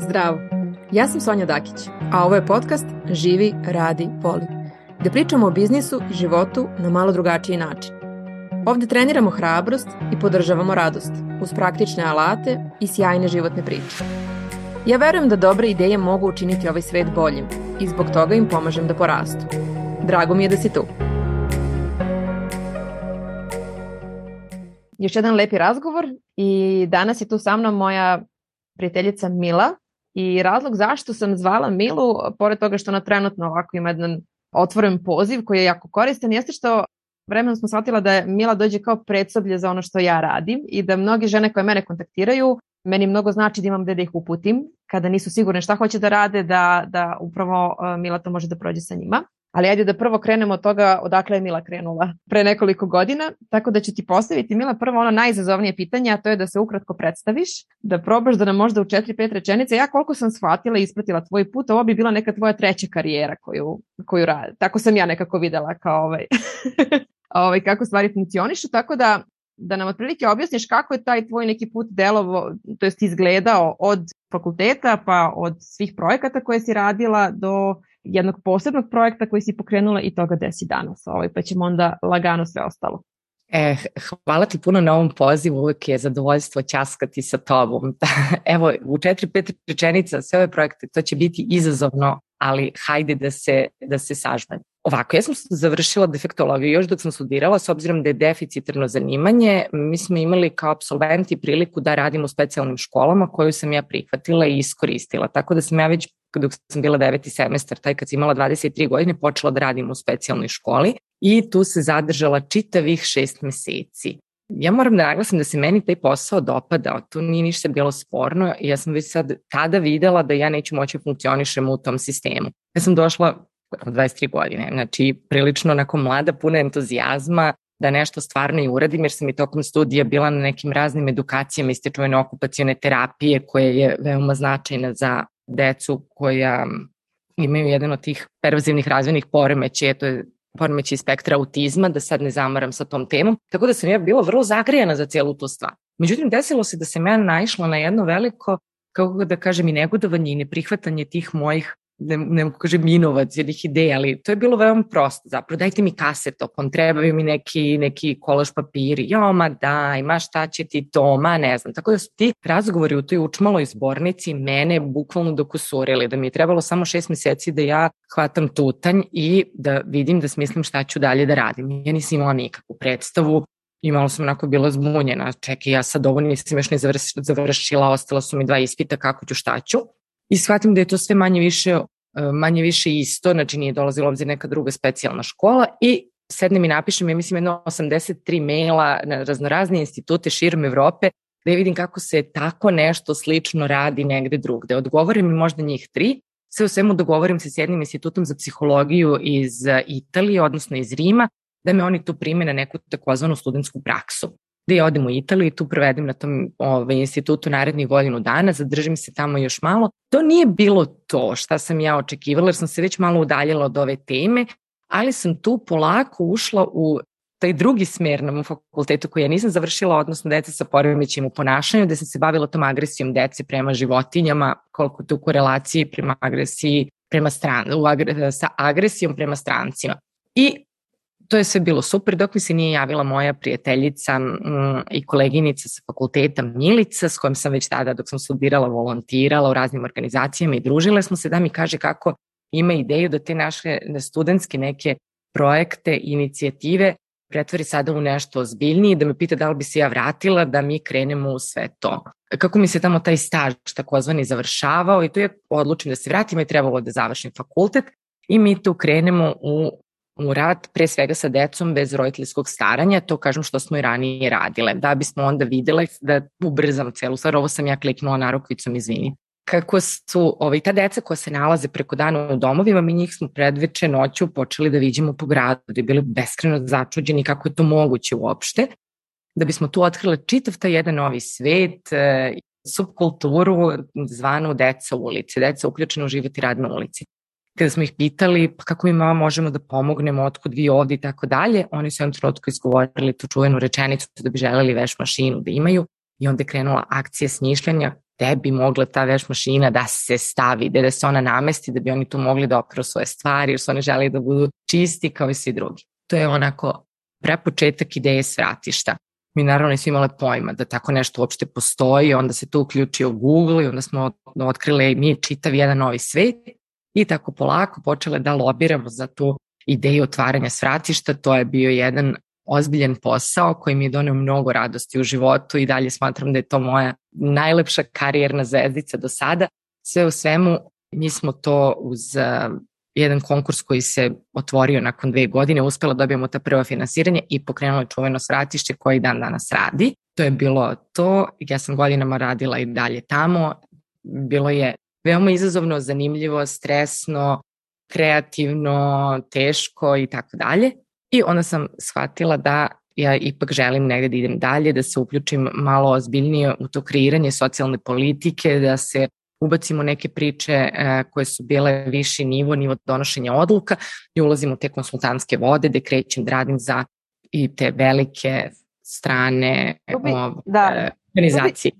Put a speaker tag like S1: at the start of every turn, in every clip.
S1: Zdravo! Ja sam Sonja Dakić, a ovo je podcast Živi, radi, voli. Gde pričamo o biznisu i životu na malo drugačiji način. Ovde treniramo hrabrost i podržavamo radost uz praktične alate i sjajne životne priče. Ja verujem da dobre ideje mogu učiniti ovaj svet boljim i zbog toga im pomažem da porastu. Drago mi je da si tu. Još jedan lepi razgovor i danas je tu sa mnom moja prijateljica Mila i razlog zašto sam zvala Milu, pored toga što ona trenutno ovako ima jedan otvoren poziv koji je jako koristan, jeste što vremenom smo shvatila da je Mila dođe kao predsoblje za ono što ja radim i da mnoge žene koje mene kontaktiraju, meni mnogo znači da imam gde da ih uputim, kada nisu sigurne šta hoće da rade, da, da upravo e, Mila to može da prođe sa njima. Ali ajde da prvo krenemo od toga odakle je Mila krenula pre nekoliko godina, tako da ću ti postaviti Mila prvo ono najizazovnije pitanje, a to je da se ukratko predstaviš, da probaš da nam možda u 4-5 rečenice, ja koliko sam shvatila i ispratila tvoj put, ovo bi bila neka tvoja treća karijera koju, koju radi. Tako sam ja nekako videla kao ovaj, ovaj, kako stvari funkcionišu, tako da da nam otprilike objasniš kako je taj tvoj neki put delovo, to jest izgledao od fakulteta pa od svih projekata koje si radila do jednog posebnog projekta koji si pokrenula i toga gde si danas. Ovaj, pa ćemo onda lagano sve ostalo.
S2: E, hvala ti puno na ovom pozivu, uvek je zadovoljstvo ćaskati sa tobom. Evo, u četiri, pet rečenica sve ove projekte, to će biti izazovno, ali hajde da se, da se sažmem. Ovako, ja sam završila defektologiju još dok sam studirala, s obzirom da je deficitarno zanimanje, mi smo imali kao absolventi priliku da radimo u specijalnim školama koju sam ja prihvatila i iskoristila. Tako da sam ja već dok sam bila deveti semestar, taj kad sam imala 23 godine, počela da radim u specijalnoj školi i tu se zadržala čitavih šest meseci. Ja moram da naglasim da se meni taj posao dopadao, tu nije ništa bilo sporno i ja sam već sad tada videla da ja neću moći da funkcionišem u tom sistemu. Ja sam došla od 23 godine, znači prilično onako mlada, puna entuzijazma, da nešto stvarno i uradim, jer sam i tokom studija bila na nekim raznim edukacijama iz te čuvene okupacione terapije, koja je veoma značajna za decu koja imaju jedan od tih pervazivnih razvojnih poremeća, to je poremeći spektra autizma, da sad ne zamaram sa tom temom. Tako da sam ja bila vrlo zagrijana za cijelu tu stvar. Međutim, desilo se da sam ja naišla na jedno veliko, kako da kažem, i negodovanje i neprihvatanje tih mojih ne, ne mogu kažem inovac jednih ideja, ali to je bilo veoma prosto. Zapravo dajte mi kasetopon, trebaju mi neki, neki kolaž papiri. Jo, ma daj, ma šta će ti to, ma ne znam. Tako da su ti razgovori u toj učmaloj zbornici mene bukvalno dokusurili, da mi je trebalo samo šest meseci da ja hvatam tutanj i da vidim, da smislim šta ću dalje da radim. Ja nisam imala nikakvu predstavu, i malo sam onako bila zbunjena, čekaj, ja sad ovo nisam još ne završila, ostala su mi dva ispita, kako ću, šta ću i shvatim da je to sve manje više e, manje više isto, znači nije dolazila obzir neka druga specijalna škola i sednem i napišem, ja mislim, jedno 83 maila na raznorazne institute širom Evrope, da vidim kako se tako nešto slično radi negde drugde. Odgovorim mi možda njih tri, sve u svemu dogovorim se s jednim institutom za psihologiju iz Italije, odnosno iz Rima, da me oni tu prime na neku takozvanu studentsku praksu da ja odem u Italiju i tu provedem na tom ovaj, institutu narednih godinu dana, zadržim se tamo još malo. To nije bilo to šta sam ja očekivala, jer sam se već malo udaljila od ove teme, ali sam tu polako ušla u taj drugi smer na mom fakultetu koji ja nisam završila, odnosno deca sa poremećima u ponašanju, gde sam se bavila tom agresijom dece prema životinjama, koliko tu korelaciji prema agresiji prema stran, u agre, sa agresijom prema strancima. I to je sve bilo super dok mi se nije javila moja prijateljica i koleginica sa fakulteta Milica s kojom sam već tada dok sam studirala volontirala u raznim organizacijama i družile smo se da mi kaže kako ima ideju da te naše studentske neke projekte, inicijative pretvori sada u nešto ozbiljnije da me pita da li bi se ja vratila da mi krenemo u sve to. Kako mi se tamo taj staž takozvani završavao i tu je odlučim da se vratim i trebalo da završim fakultet i mi tu krenemo u u rad pre svega sa decom bez roditeljskog staranja, to kažem što smo i ranije radile, da bismo onda videle da ubrzam celu stvar, ovo sam ja kliknula narukvicom, izvini. Kako su ovaj, ta deca koja se nalaze preko dana u domovima, mi njih smo predveče noću počeli da vidimo po gradu, da je bili beskreno začuđeni kako je to moguće uopšte, da bismo tu otkrili čitav taj jedan novi svet, e, subkulturu zvanu deca ulice, deca uključena u život i rad na ulici kada smo ih pitali pa kako mama možemo da pomognemo, otkud vi ovde i tako dalje, oni su jednom trenutku izgovorili tu čuvenu rečenicu da bi želeli veš mašinu da imaju i onda je krenula akcija smišljanja tebi mogla ta veš mašina da se stavi, da, se ona namesti, da bi oni tu mogli da operu svoje stvari, jer su oni želi da budu čisti kao i svi drugi. To je onako prepočetak ideje svratišta. Mi naravno nismo imali pojma da tako nešto uopšte postoji, onda se to uključio Google i onda smo otkrili mi čitav jedan novi svet i tako polako počele da lobiramo za tu ideju otvaranja svratišta. To je bio jedan ozbiljan posao koji mi je donio mnogo radosti u životu i dalje smatram da je to moja najlepša karijerna zvezdica do sada. Sve u svemu, mi smo to uz jedan konkurs koji se otvorio nakon dve godine, uspela da dobijemo ta prva finansiranje i pokrenulo čuveno svratišće koji dan danas radi. To je bilo to, ja sam godinama radila i dalje tamo. Bilo je veoma izazovno, zanimljivo, stresno, kreativno, teško i tako dalje. I onda sam shvatila da ja ipak želim negde da idem dalje, da se uključim malo ozbiljnije u to kreiranje socijalne politike, da se ubacimo neke priče e, koje su bile viši nivo, nivo donošenja odluka i ulazim u te konsultantske vode gde krećem da radim za i te velike strane
S1: bi, da,
S2: e, organizacije.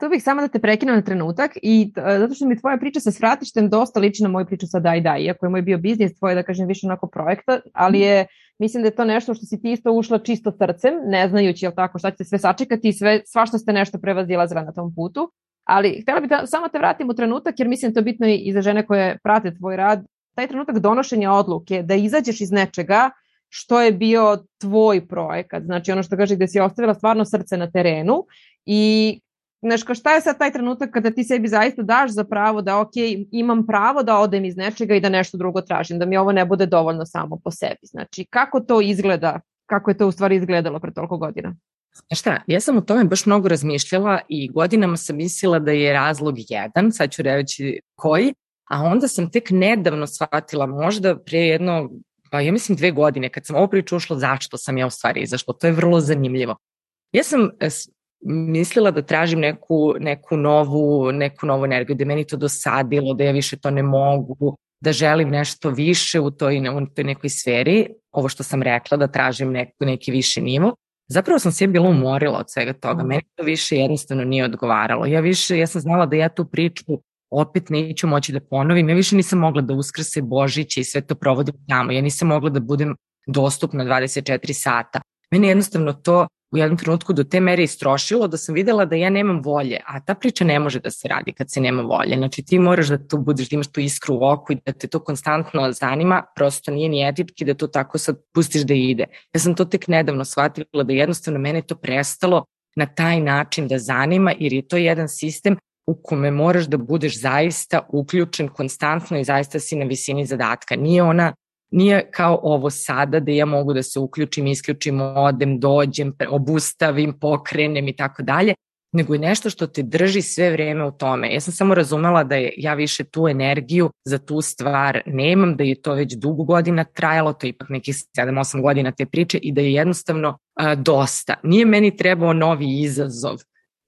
S1: Tu bih samo da te prekinu na trenutak i uh, zato što mi tvoja priča sa svratištem dosta liči na moju priču sa Daj Daj, iako je moj bio biznis tvoj, da kažem, više onako projekta, ali je, mislim da je to nešto što si ti isto ušla čisto srcem, ne znajući, jel tako, šta će sve sačekati i sve, svašta ste nešto prevazilazila na tom putu. Ali htela bih da samo te vratim u trenutak, jer mislim da to je bitno i za žene koje prate tvoj rad, taj trenutak donošenja odluke, da izađeš iz nečega što je bio tvoj projekat, znači ono što kaže gde si ostavila stvarno srce na terenu i Znaš, kao šta je sad taj trenutak kada ti sebi zaista daš za pravo da, ok, imam pravo da odem iz nečega i da nešto drugo tražim, da mi ovo ne bude dovoljno samo po sebi. Znači, kako to izgleda, kako je to u stvari izgledalo pre toliko godina?
S2: Znaš šta, ja sam o tome baš mnogo razmišljala i godinama sam mislila da je razlog jedan, sad ću reći koji, a onda sam tek nedavno shvatila, možda pre jedno, pa ja mislim dve godine, kad sam ovo priču ušla, zašto sam ja u stvari izašla, to je vrlo zanimljivo. Ja sam e, mislila da tražim neku, neku, novu, neku novu energiju, da meni to dosadilo, da ja više to ne mogu, da želim nešto više u toj, u toj nekoj sferi, ovo što sam rekla, da tražim neku, neki viši nivo. Zapravo sam sve bila umorila od svega toga. Meni to više jednostavno nije odgovaralo. Ja više, ja sam znala da ja tu priču opet neću moći da ponovim. Ja više nisam mogla da uskrse Božić i sve to provodim tamo. Ja nisam mogla da budem dostupna 24 sata. Meni jednostavno to u jednom trenutku do te mere istrošilo da sam videla da ja nemam volje, a ta priča ne može da se radi kad se nema volje. Znači ti moraš da tu budeš, da imaš tu iskru u oku i da te to konstantno zanima, prosto nije ni etički da to tako sad pustiš da ide. Ja sam to tek nedavno shvatila da jednostavno mene to prestalo na taj način da zanima jer je to jedan sistem u kome moraš da budeš zaista uključen konstantno i zaista si na visini zadatka. Nije ona Nije kao ovo sada da ja mogu da se uključim, isključim, odem, dođem, obustavim, pokrenem i tako dalje, nego je nešto što te drži sve vreme u tome. Ja sam samo razumela da je, ja više tu energiju za tu stvar nemam, da je to već dugo godina trajalo, to je ipak nekih 7-8 godina te priče i da je jednostavno a, dosta. Nije meni trebao novi izazov,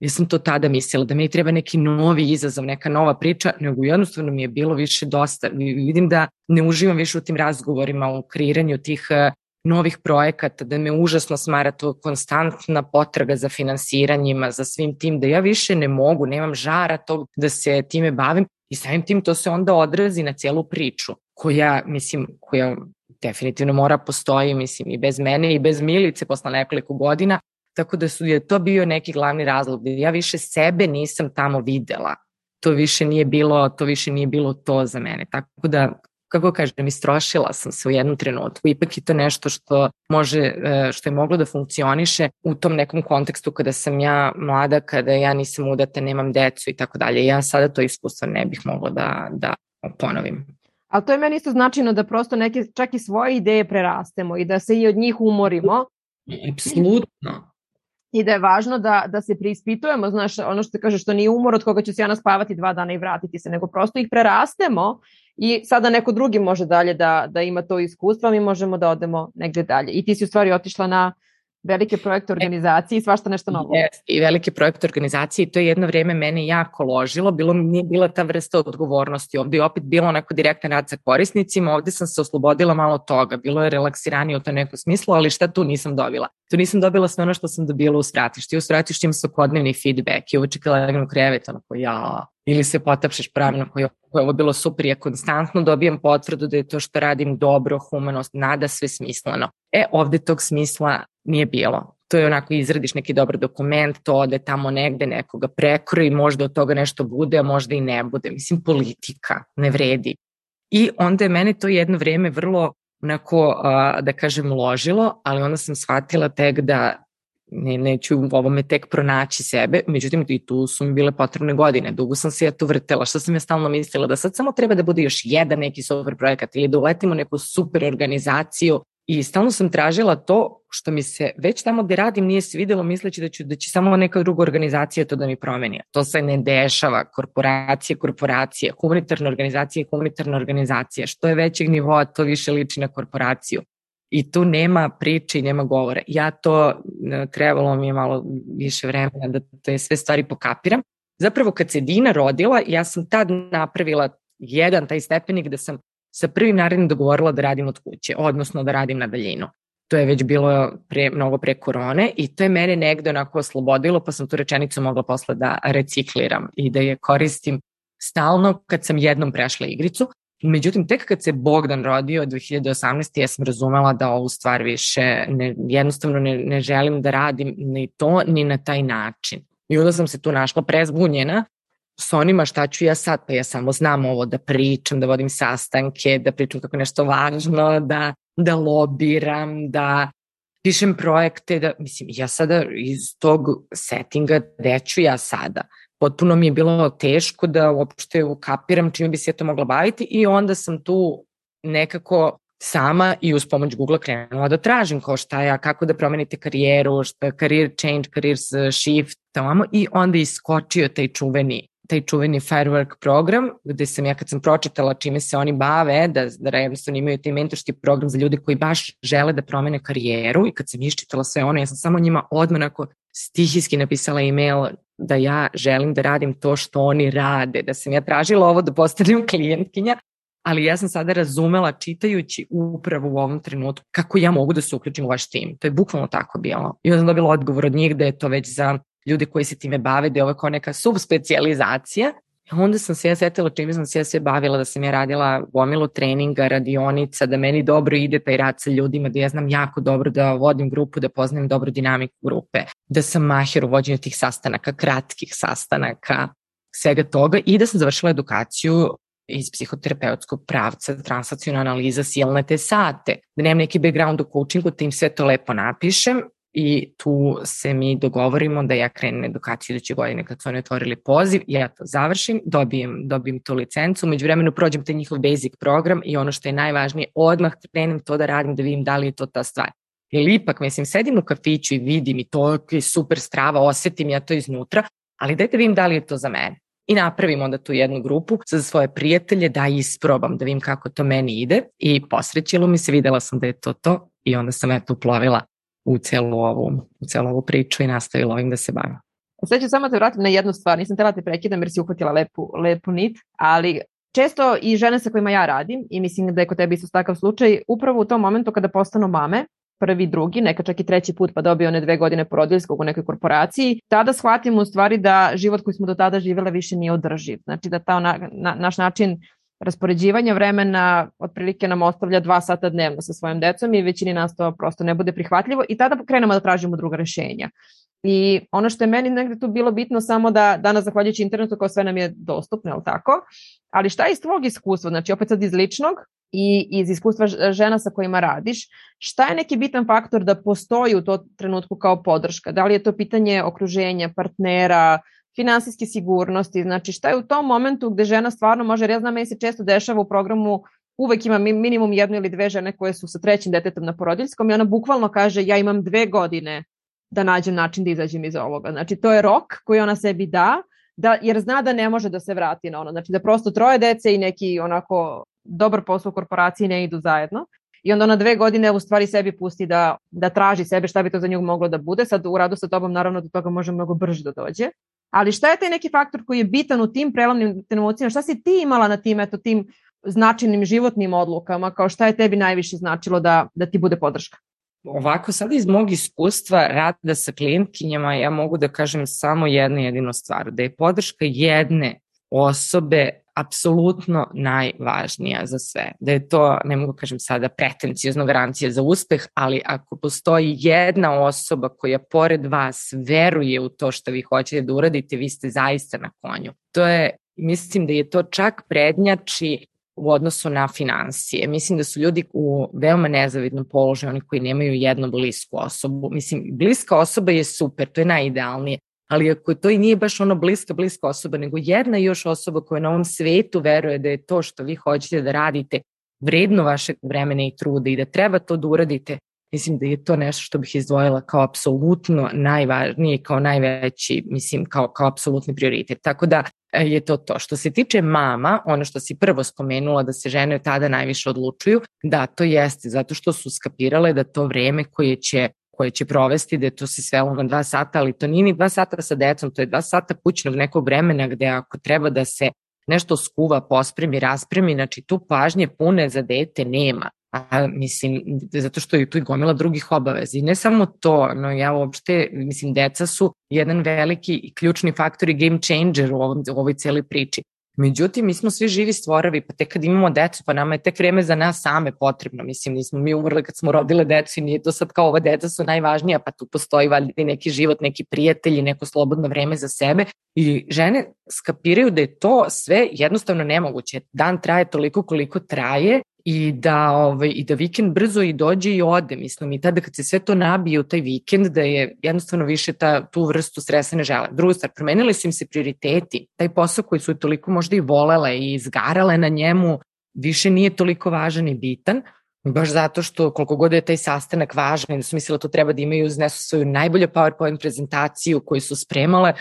S2: Ja sam to tada mislila da mi treba neki novi izazov, neka nova priča, nego jednostavno mi je bilo više dosta. Vidim da ne uživam više u tim razgovorima, u kreiranju tih e, novih projekata, da me užasno smara to konstantna potraga za finansiranjima, za svim tim, da ja više ne mogu, nemam žara tog da se time bavim i samim tim to se onda odrazi na celu priču koja, mislim, koja definitivno mora postoji, mislim, i bez mene i bez Milice posle nekoliko godina, Tako da su je to bio neki glavni razlog. Da ja više sebe nisam tamo videla. To više nije bilo, to više nije bilo to za mene. Tako da kako kažem, istrošila sam se u jednom trenutku. Ipak je to nešto što može, e, što je moglo da funkcioniše u tom nekom kontekstu kada sam ja mlada, kada ja nisam udata, nemam decu i tako dalje. Ja sada to iskustvo ne bih mogla da, da ponovim.
S1: Ali to je meni isto značajno da prosto neke čak i svoje ideje prerastemo i da se i od njih umorimo.
S2: Apsolutno
S1: i da je važno da, da se preispitujemo, znaš, ono što kaže što nije umor od koga će se ja naspavati dva dana i vratiti se, nego prosto ih prerastemo i sada neko drugi može dalje da, da ima to iskustvo, mi možemo da odemo negde dalje. I ti si u stvari otišla na velike projekte organizacije i svašta nešto novo.
S2: Yes, i velike projekte organizacije i to je jedno vreme mene jako ložilo, bilo nije bila ta vrsta odgovornosti, ovde je opet bilo onako direktan rad sa korisnicima, ovde sam se oslobodila malo toga, bilo je relaksiranije u to neko smislu, ali šta tu nisam dobila? Tu nisam dobila sve ono što sam dobila u stratišti. U stratišti ima svakodnevni feedback i uveče kada legnem u krevet, onako ja, ili se potapšeš pravilno koji je ovo bilo super, ja konstantno dobijam potvrdu da je to što radim dobro, humanost, nada sve smisleno. E, ovde tog smisla nije bilo. To je onako izradiš neki dobar dokument, to ode tamo negde nekoga prekroji, možda od toga nešto bude, a možda i ne bude. Mislim, politika ne vredi. I onda je mene to jedno vreme vrlo onako, da kažem, ložilo, ali onda sam shvatila tek da ne, neću u ovome tek pronaći sebe, međutim i tu su mi bile potrebne godine, dugo sam se ja tu vrtela, što sam ja stalno mislila da sad samo treba da bude još jedan neki super projekat ili da uletimo neku super organizaciju i stalno sam tražila to što mi se već tamo gde radim nije svidelo misleći da, ću, da će samo neka druga organizacija to da mi promeni. To se ne dešava, korporacije, korporacije, humanitarna organizacija i humanitarna organizacija. Što je većeg nivoa, to više liči na korporaciju i tu nema priče i nema govora. Ja to e, trebalo mi je malo više vremena da te sve stvari pokapiram. Zapravo kad se Dina rodila, ja sam tad napravila jedan taj stepenik da sam sa prvim narednim dogovorila da radim od kuće, odnosno da radim na daljinu. To je već bilo pre, mnogo pre korone i to je mene negde onako oslobodilo, pa sam tu rečenicu mogla posle da recikliram i da je koristim stalno kad sam jednom prešla igricu. Međutim, tek kad se Bogdan rodio 2018. ja sam razumela da ovu stvar više ne, jednostavno ne, ne želim da radim ni to, ni na taj način. I onda sam se tu našla prezbunjena s onima šta ću ja sad, pa ja samo znam ovo da pričam, da vodim sastanke, da pričam kako nešto važno, da, da lobiram, da pišem projekte, da, mislim, ja sada iz tog settinga, gde ću ja sada? potpuno mi je bilo teško da uopšte ukapiram čime bi se ja to mogla baviti i onda sam tu nekako sama i uz pomoć Google krenula da tražim kao šta ja, kako da promenite karijeru, šta, career change, career shift, tamo i onda iskočio taj čuveni taj čuveni Firework program, gde sam ja kad sam pročitala čime se oni bave, da, da jednostavno imaju taj mentorski program za ljude koji baš žele da promene karijeru i kad sam iščitala sve ono, ja sam samo njima odmah onako stihijski napisala email da ja želim da radim to što oni rade, da sam ja tražila ovo da postanem klijentkinja, ali ja sam sada razumela čitajući upravo u ovom trenutku kako ja mogu da se uključim u vaš tim. To je bukvalno tako bilo. I onda sam dobila odgovor od njih da je to već za ljude koji se time bave, da je ovo kao neka subspecializacija. Onda sam se ja setila čime sam se ja sve bavila, da sam ja radila gomilu treninga, radionica, da meni dobro ide taj rad sa ljudima, da ja znam jako dobro da vodim grupu, da poznajem dobro dinamiku grupe, da sam mahir u vođenju tih sastanaka, kratkih sastanaka, svega toga i da sam završila edukaciju iz psihoterapeutskog pravca, transacijona analiza, silne te sate, da nemam neki background u coachingu, da im sve to lepo napišem i tu se mi dogovorimo da ja krenem edukaciju iduće godine kad su oni otvorili poziv, ja to završim, dobijem, dobijem tu licencu, među vremenu prođem taj njihov basic program i ono što je najvažnije, odmah krenem to da radim da vidim da li je to ta stvar. Jer ipak, mislim, sedim u kafiću i vidim i to je super strava, osetim ja to iznutra, ali dajte vidim da li je to za mene. I napravim onda tu jednu grupu za svoje prijatelje da isprobam, da vidim kako to meni ide i posrećilo mi se, videla sam da je to to i onda sam eto uplovila u celu ovu, u celu ovu priču i nastavila ovim da se bavim.
S1: Sad ću samo te vratiti na jednu stvar, nisam tela te prekidam jer si uhvatila lepu, lepu nit, ali često i žene sa kojima ja radim i mislim da je kod tebe isto takav slučaj, upravo u tom momentu kada postanu mame, prvi, drugi, neka čak i treći put pa dobio one dve godine porodiljskog u nekoj korporaciji, tada shvatimo u stvari da život koji smo do tada živjela više nije održiv. Znači da ta na, na, naš način raspoređivanja vremena otprilike nam ostavlja dva sata dnevno sa svojim decom i većini nas to prosto ne bude prihvatljivo i tada krenemo da tražimo druga rešenja. I ono što je meni negde tu bilo bitno samo da danas zahvaljujući internetu kao sve nam je dostupno, ali tako? Ali šta je iz tvojeg iskustva, znači opet sad iz ličnog i iz iskustva žena sa kojima radiš, šta je neki bitan faktor da postoji u to trenutku kao podrška? Da li je to pitanje okruženja, partnera, finansijske sigurnosti, znači šta je u tom momentu gde žena stvarno može, jer ja znam, meni se često dešava u programu uvek ima minimum jednu ili dve žene koje su sa trećim detetom na porodiljskom i ona bukvalno kaže ja imam dve godine da nađem način da izađem iz ovoga. Znači to je rok koji ona sebi da, da jer zna da ne može da se vrati na ono. Znači da prosto troje dece i neki onako dobar posao u korporaciji ne idu zajedno. i onda ona dve godine u stvari sebi pusti da, da traži sebe šta bi to za nju moglo da bude. Sad u radu sa tobom naravno do toga može mnogo brže da dođe. Ali šta je taj neki faktor koji je bitan u tim prelomnim emocijama? Šta si ti imala na tim, eto, tim značajnim životnim odlukama? Kao šta je tebi najviše značilo da, da ti bude podrška?
S2: Ovako, sad iz mog iskustva rada sa klijentkinjama ja mogu da kažem samo jednu jedinu stvar, da je podrška jedne osobe apsolutno najvažnija za sve. Da je to, ne mogu kažem sada, pretencijozno garancija za uspeh, ali ako postoji jedna osoba koja pored vas veruje u to što vi hoćete da uradite, vi ste zaista na konju. To je, mislim da je to čak prednjači u odnosu na financije. Mislim da su ljudi u veoma nezavidnom položaju, oni koji nemaju jednu blisku osobu. Mislim, bliska osoba je super, to je najidealnije, ali ako to i nije baš ono bliska, bliska osoba, nego jedna još osoba koja na ovom svetu veruje da je to što vi hoćete da radite vredno vašeg vremena i truda i da treba to da uradite, mislim da je to nešto što bih izdvojila kao apsolutno najvažnije, kao najveći, mislim, kao, kao apsolutni prioritet. Tako da e, je to to. Što se tiče mama, ono što si prvo spomenula da se žene tada najviše odlučuju, da to jeste, zato što su skapirale da to vreme koje će koje će provesti, da to se svelo na dva sata, ali to nije ni dva sata sa decom, to je dva sata kućnog nekog vremena gde ako treba da se nešto skuva, pospremi, raspremi, znači tu pažnje pune za dete nema. A, mislim, zato što je tu i gomila drugih obaveza. I ne samo to, no ja uopšte, mislim, deca su jedan veliki i ključni faktor i game changer u, ovom, u ovoj celoj priči. Međutim, mi smo svi živi stvorovi, pa tek kad imamo decu, pa nama je tek vreme za nas same potrebno. Mislim, nismo mi umrli kad smo rodile decu i nije to sad kao ova deca su najvažnija, pa tu postoji valjda neki život, neki prijatelji, neko slobodno vreme za sebe. I žene skapiraju da je to sve jednostavno nemoguće. Dan traje toliko koliko traje i da, ovaj, i da vikend brzo i dođe i ode, mislim, i tada kad se sve to nabije u taj vikend, da je jednostavno više ta, tu vrstu stresa ne žele. Druga stvar, promenili su im se prioriteti. Taj posao koji su toliko možda i volele i izgarale na njemu, više nije toliko važan i bitan, baš zato što koliko god je taj sastanak važan, da su mislila to treba da imaju, uznesu svoju najbolju PowerPoint prezentaciju koju su spremale,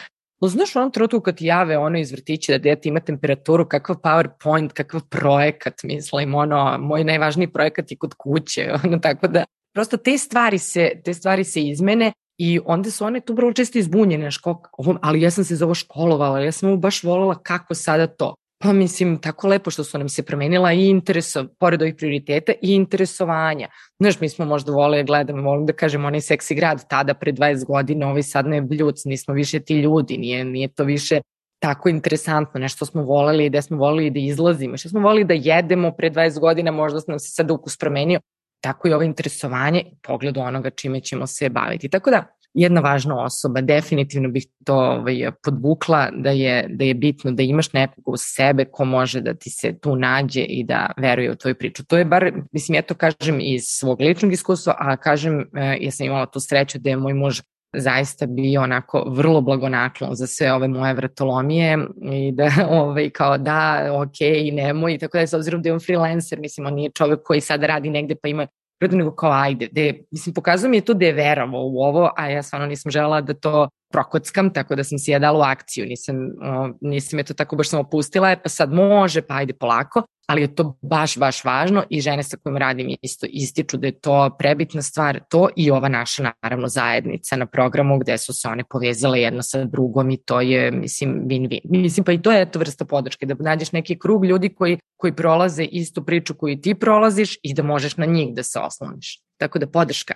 S2: No, znaš, u onom trenutku kad jave ono iz vrtića da dete ima temperaturu, kakav PowerPoint, kakav projekat, mislim, ono, moj najvažniji projekat je kod kuće, ono, tako da, prosto te stvari se, te stvari se izmene i onda su one tu vrlo često izbunjene, ško, ali ja sam se za ovo školovala, ja sam ovo baš volala kako sada to. Pa mislim, tako lepo što su nam se promenila i intereso, pored ovih prioriteta, i interesovanja. Znaš, mi smo možda vole, gledamo, volim da kažem, onaj seksi grad tada pre 20 godina, ovaj sad ne bljuc, nismo više ti ljudi, nije, nije to više tako interesantno, nešto smo voleli i da smo voleli da izlazimo, što smo voleli da jedemo pre 20 godina, možda nam se sad ukus promenio, tako i ovo interesovanje, pogled onoga čime ćemo se baviti. Tako da, jedna važna osoba, definitivno bih to ovaj, podvukla da je, da je bitno da imaš nekog uz sebe ko može da ti se tu nađe i da veruje u tvoju priču. To je bar, mislim, ja to kažem iz svog ličnog iskustva, a kažem, e, ja sam imala tu sreću da je moj muž zaista bio onako vrlo blagonaklon za sve ove moje vratolomije i da ovaj, kao da, ok, nemoj tako da, s obzirom da je on freelancer, mislim, on nije čovek koji sada radi negde pa ima protiv nego kao ajde, de, mislim, pokazao mi je to da je verovao u ovo, a ja stvarno nisam žela da to prokockam, tako da sam si ja dala u akciju, nisam, o, nisam je to tako baš samo pustila, pa sad može, pa ajde polako, ali je to baš, baš važno i žene sa kojim radim isto ističu da je to prebitna stvar, to i ova naša naravno zajednica na programu gde su se one povezale jedna sa drugom i to je, mislim, win-win. Mislim, pa i to je to vrsta podrške, da nađeš neki krug ljudi koji, koji prolaze istu priču koju ti prolaziš i da možeš na njih da se osloniš. Tako da podrška.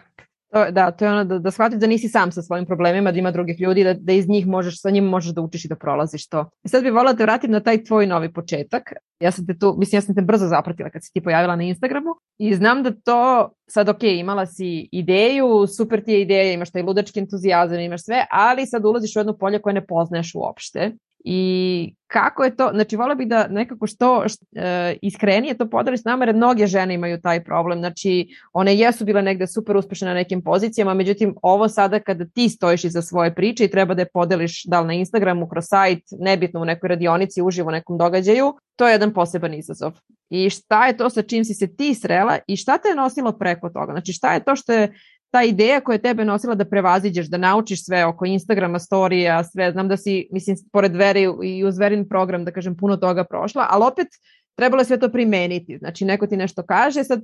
S1: To, da, to je ono da, da shvatiš da nisi sam sa svojim problemima, da ima drugih ljudi, da, da iz njih možeš, sa njim možeš da učiš i da prolaziš to. I sad bih volila da te vratim na taj tvoj novi početak. Ja sam te tu, mislim, ja sam te brzo zapratila kad si ti pojavila na Instagramu i znam da to, sad ok, imala si ideju, super ti je ideja, imaš taj ludački entuzijazam, imaš sve, ali sad ulaziš u jedno polje koje ne poznaješ uopšte i kako je to, znači volio bih da nekako što e, iskrenije to podeli s nama, jer mnoge žene imaju taj problem, znači one jesu bile negde super uspešne na nekim pozicijama, međutim ovo sada kada ti stojiš iza svoje priče i treba da je podeliš da li na Instagramu, kroz sajt, nebitno u nekoj radionici, uživo u nekom događaju, to je jedan poseban izazov. I šta je to sa čim si se ti srela i šta te je nosilo preko toga? Znači šta je to što je ta ideja koja je tebe nosila da prevaziđeš, da naučiš sve oko Instagrama, storija, sve, znam da si, mislim, pored veri i uz verin program, da kažem, puno toga prošla, ali opet trebalo je sve to primeniti. Znači, neko ti nešto kaže, sad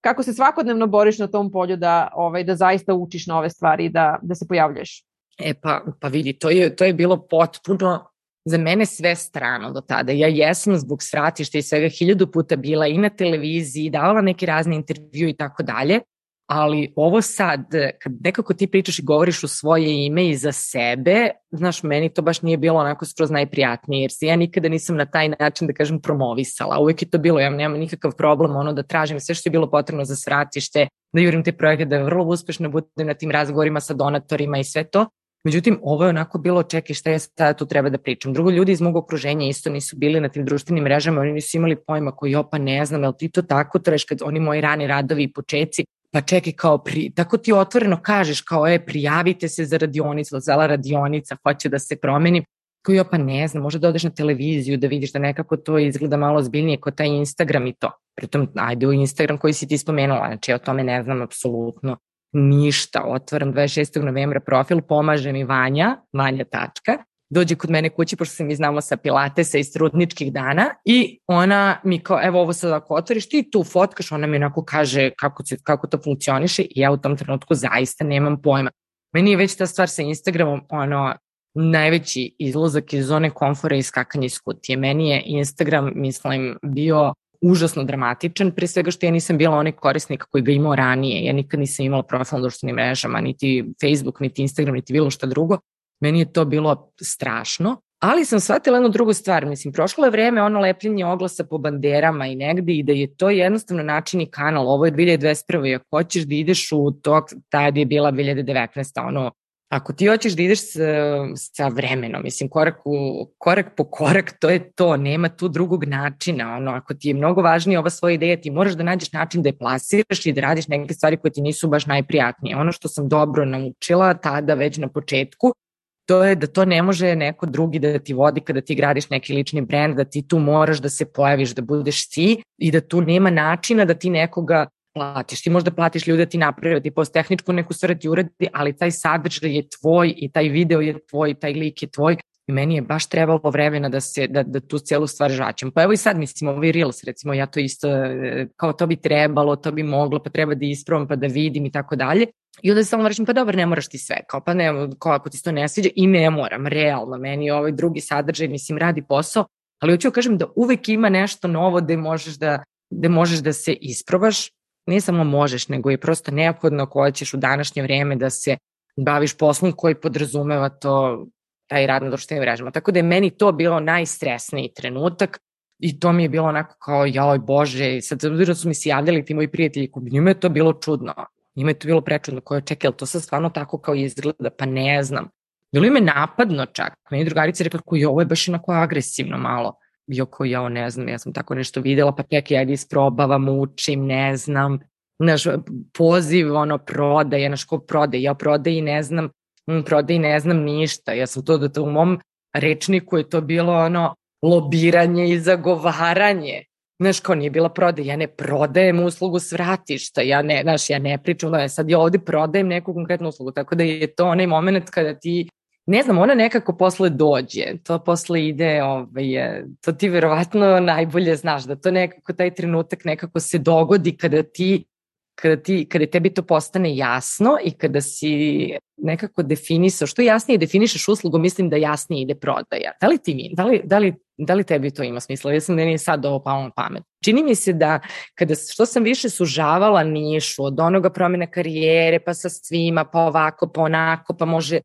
S1: kako se svakodnevno boriš na tom polju da, ovaj, da zaista učiš nove stvari i da, da se pojavljuješ?
S2: E pa, pa vidi, to je, to je bilo potpuno za mene sve strano do tada. Ja jesam zbog svratišta i svega hiljadu puta bila i na televiziji, davala neke razne intervju i tako dalje, ali ovo sad, kad nekako ti pričaš i govoriš u svoje ime i za sebe, znaš, meni to baš nije bilo onako skroz najprijatnije, jer se ja nikada nisam na taj način, da kažem, promovisala. Uvijek je to bilo, ja nemam nikakav problem ono da tražim sve što je bilo potrebno za svratište, da jurim te projekte, da vrlo uspešno budem na tim razgovorima sa donatorima i sve to, Međutim, ovo je onako bilo, čekaj šta ja sada tu treba da pričam. Drugo, ljudi iz mog okruženja isto nisu bili na tim društvenim mrežama, oni nisu imali pojma koji, opa, ne znam, jel ti to tako treš kad oni moji rani radovi i počeci, pa čekaj kao, pri, tako ti otvoreno kažeš kao, e, prijavite se za radionicu, zela radionica, hoće da se promeni, koji, opa, ne znam, možda da odeš na televiziju da vidiš da nekako to izgleda malo zbiljnije kod taj Instagram i to. Pritom, ajde u Instagram koji si ti spomenula, znači ja o tome ne znam apsolutno ništa. Otvaram 26. novembra profil, pomaže mi Vanja, Vanja tačka, dođe kod mene kući, pošto se mi znamo sa pilatesa i strudničkih dana i ona mi kao, evo ovo sad ako otvoriš, ti tu fotkaš, ona mi onako kaže kako, se, kako to funkcioniše i ja u tom trenutku zaista nemam pojma. Meni je već ta stvar sa Instagramom, ono, najveći izlazak iz zone komfora i skakanje iz kutije. Meni je Instagram, mislim, bio užasno dramatičan, pre svega što ja nisam bila onaj korisnik koji ga imao ranije. Ja nikad nisam imala profil na društvenim mrežama, niti Facebook, niti Instagram, niti bilo šta drugo. Meni je to bilo strašno. Ali sam shvatila jednu drugu stvar, mislim, prošlo je vreme ono lepljenje oglasa po banderama i negde i da je to jednostavno način i kanal, ovo je 2021. I ako hoćeš da ideš u to, tada je bila 2019. ono Ako ti hoćeš da ideš sa, sa vremenom, mislim, korak, u, korak po korak, to je to, nema tu drugog načina. Ono, ako ti je mnogo važnija ova svoja ideja, ti moraš da nađeš način da je plasiraš i da radiš neke stvari koje ti nisu baš najprijatnije. Ono što sam dobro naučila tada već na početku, to je da to ne može neko drugi da ti vodi kada ti gradiš neki lični brend, da ti tu moraš da se pojaviš, da budeš ti i da tu nema načina da ti nekoga platiš. Ti možda platiš ljude da ti naprave, ti post tehničku neku stvar da ti uradi, ali taj sadržaj je tvoj i taj video je tvoj, taj lik je tvoj i meni je baš trebalo vremena da se da, da tu celu stvar žačem. Pa evo i sad mislim ovaj Reels recimo ja to isto e, kao to bi trebalo, to bi moglo, pa treba da ispravam pa da vidim i tako dalje. I onda samo rečem pa dobro ne moraš ti sve, kao pa ne, kao ako ti to ne sviđa i ne moram, realno, meni ovaj drugi sadržaj mislim radi posao, ali hoću da kažem da uvek ima nešto novo da možeš da da možeš da se isprobaš ne samo možeš, nego je prosto neophodno ako hoćeš u današnje vreme da se baviš poslom koji podrazumeva to taj rad na društvenim mrežama. Tako da je meni to bilo najstresniji trenutak i to mi je bilo onako kao, joj bože, sad obzirom su mi se javljali ti moji prijatelji, njima je to bilo čudno. Njima je to bilo prečudno, koje čekaj, to sad stvarno tako kao izgleda, pa ne znam. Bilo ime napadno čak. Meni drugarica rekla, koji ovo je baš onako agresivno malo. Bio ko ja, ne znam, ja sam tako nešto videla, pa čekaj, ajde isprobavam, učim, ne znam, naš poziv, ono, prodaje, naš ko prodaje, ja prodaje i ne znam, prodaje i ne znam ništa, ja sam to da to u mom rečniku je to bilo ono, lobiranje i zagovaranje, Znaš, kao nije bila prodaja, ja ne prodajem uslugu svratišta, ja ne, znaš, ja ne pričam, da sad ja ovde prodajem neku konkretnu uslugu, tako da je to onaj moment kada ti ne znam, ona nekako posle dođe, to posle ide, ovaj, to ti verovatno najbolje znaš, da to nekako taj trenutak nekako se dogodi kada ti kada, ti, kada tebi to postane jasno i kada si nekako definisao, što jasnije definišeš uslugu, mislim da jasnije ide prodaja. Da li ti mi, da li, da li, da li tebi to ima smisla? Ja sam da nije sad ovo palo na pamet. Čini mi se da kada, što sam više sužavala nišu od onoga promjena karijere, pa sa svima, pa ovako, pa onako, pa može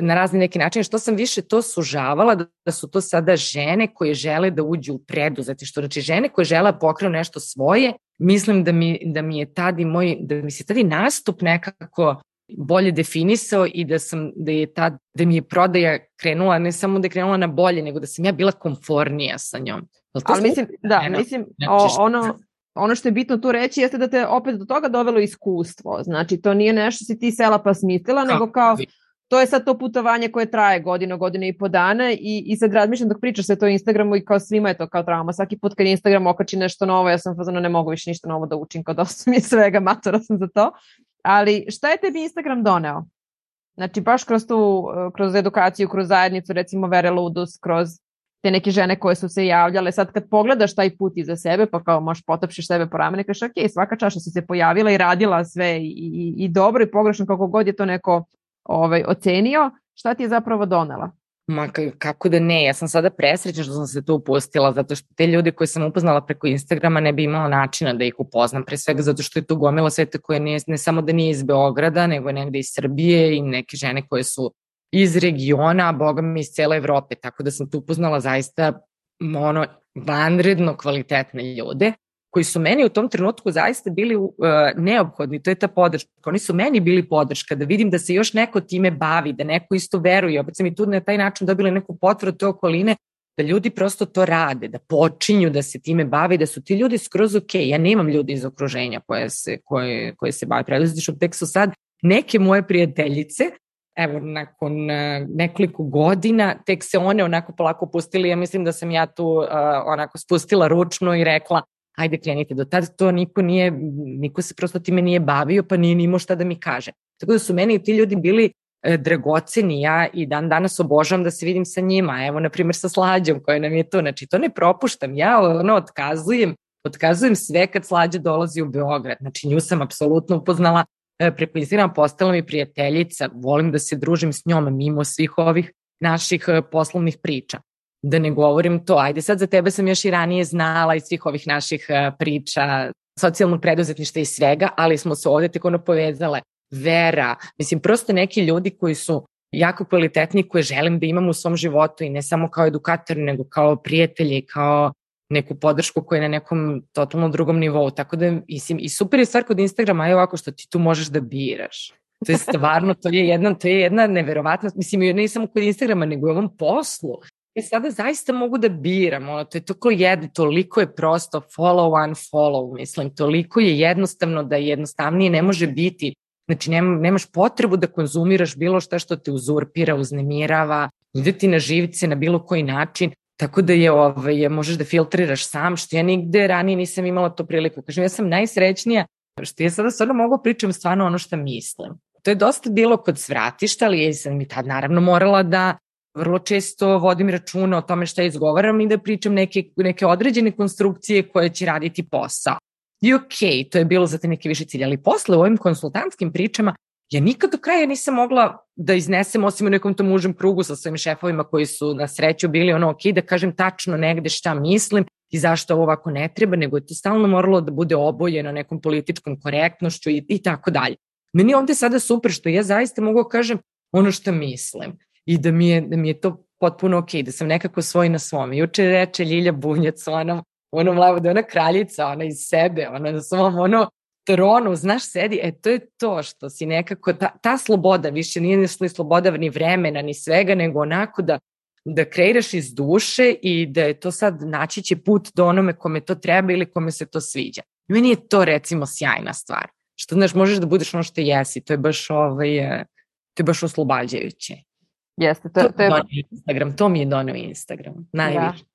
S2: na razni neki način, što sam više to sužavala, da, da su to sada žene koje žele da uđu u preduzetištvo, znači žene koje žele da pokrenu nešto svoje, mislim da mi, da mi je tad i moj, da mi se tada nastup nekako bolje definisao i da sam, da je tad, da mi je prodaja krenula, ne samo da je krenula na bolje, nego da sam ja bila konfornija sa njom.
S1: Ali mislim, da, eno, mislim, o, ono, ono što je bitno tu reći jeste da te opet do toga dovelo iskustvo. Znači, to nije nešto si ti sela pa smislila, nego kao to je sad to putovanje koje traje godinu, godinu i po dana i, i sad razmišljam dok pričaš se to Instagramu i kao svima je to kao trauma. Svaki put kad Instagram okači nešto novo, ja sam fazano ne mogu više ništa novo da učim, kao dosta mi je svega, matora sam za to. Ali šta je tebi Instagram doneo? Znači baš kroz tu, kroz edukaciju, kroz zajednicu, recimo Vere Ludus, kroz te neke žene koje su se javljale, sad kad pogledaš taj put iza sebe, pa kao možeš potapšiš sebe po ramene, kažeš ok, svaka čaša si se pojavila i radila sve i, i, i dobro i pogrešno kako god je to neko ovaj, ocenio, šta ti je zapravo donela?
S2: Ma kako da ne, ja sam sada presrećna što sam se tu upustila, zato što te ljude koje sam upoznala preko Instagrama ne bi imala načina da ih upoznam, pre svega zato što je tu gomila sveta koja ne, ne samo da nije iz Beograda, nego je negde iz Srbije i neke žene koje su iz regiona, a boga mi iz cele Evrope, tako da sam tu upoznala zaista ono, vanredno kvalitetne ljude koji su meni u tom trenutku zaista bili uh, neophodni, to je ta podrška. Oni su meni bili podrška, da vidim da se još neko time bavi, da neko isto veruje. Opet sam i tu na taj način dobila neku potvrdu te okoline, da ljudi prosto to rade, da počinju da se time bave, da su ti ljudi skroz ok. Ja nemam ljudi iz okruženja koje se, koje, koje se bave preduzetništvom, tek su sad neke moje prijateljice evo, nakon uh, nekoliko godina, tek se one onako polako pustili, ja mislim da sam ja tu uh, onako spustila ručno i rekla, ajde krenite, do tada to niko nije, niko se prosto time nije bavio, pa nije nimo šta da mi kaže. Tako da su meni ti ljudi bili e, dragoceni, ja i dan danas obožavam da se vidim sa njima, evo na primjer sa Slađom koja nam je tu, znači to ne propuštam, ja ono otkazujem, otkazujem sve kad Slađa dolazi u Beograd, znači nju sam apsolutno upoznala E, Instagrama postala mi prijateljica, volim da se družim s njom mimo svih ovih naših e, poslovnih priča. Da ne govorim to, ajde sad za tebe sam još i ranije znala iz svih ovih naših e, priča, socijalnog preduzetništa i svega, ali smo se ovde tako ono povezale. Vera, mislim, prosto neki ljudi koji su jako kvalitetni koje želim da imam u svom životu i ne samo kao edukatori, nego kao prijatelji, kao neku podršku koja je na nekom totalno drugom nivou. Tako da, mislim, i super je stvar kod Instagrama je ovako što ti tu možeš da biraš. To je stvarno, to je jedna, to je jedna neverovatna, mislim, ne samo kod Instagrama, nego u ovom poslu. I sada zaista mogu da biram, ono, to je toko jedno, toliko je prosto follow, unfollow, mislim, toliko je jednostavno da jednostavnije ne može biti. Znači, nema, nemaš potrebu da konzumiraš bilo šta što te uzurpira, uznemirava, ide ti na živce na bilo koji način. Tako da je, ovaj, možeš da filtriraš sam, što ja nigde ranije nisam imala to priliku. Kažem, ja sam najsrećnija što ja sada stvarno mogu pričam stvarno ono što mislim. To je dosta bilo kod svratišta, ali ja sam mi tad naravno morala da vrlo često vodim računa o tome šta izgovaram i da pričam neke, neke određene konstrukcije koje će raditi posao. I okay, to je bilo za te neke više cilje, ali posle u ovim konsultantskim pričama ja nikad do kraja nisam mogla da iznesem, osim u nekom tom užem krugu sa svojim šefovima koji su na sreću bili ono ok, da kažem tačno negde šta mislim i zašto ovo ovako ne treba, nego je to stalno moralo da bude obojeno nekom političkom korektnošću i, i tako dalje. Meni ovde sada super što ja zaista mogu da kažem ono što mislim i da mi je, da mi je to potpuno ok, da sam nekako svoj na svom. Juče reče Ljilja Bunjac, ona, ono mlavo, da ona kraljica, ona iz sebe, ona na svom, ono, tronu, znaš, sedi, e to je to što si nekako, ta, ta sloboda više nije ni sloboda ni vremena, ni svega, nego onako da da kreiraš iz duše i da je to sad naći će put do onome kome to treba ili kome se to sviđa. Meni je to recimo sjajna stvar. Što znaš, možeš da budeš ono što jesi, to je baš ovaj, e, to je baš oslobađajuće.
S1: Jeste, to, to, to je...
S2: Instagram, to mi je donio Instagram, najviše. Da.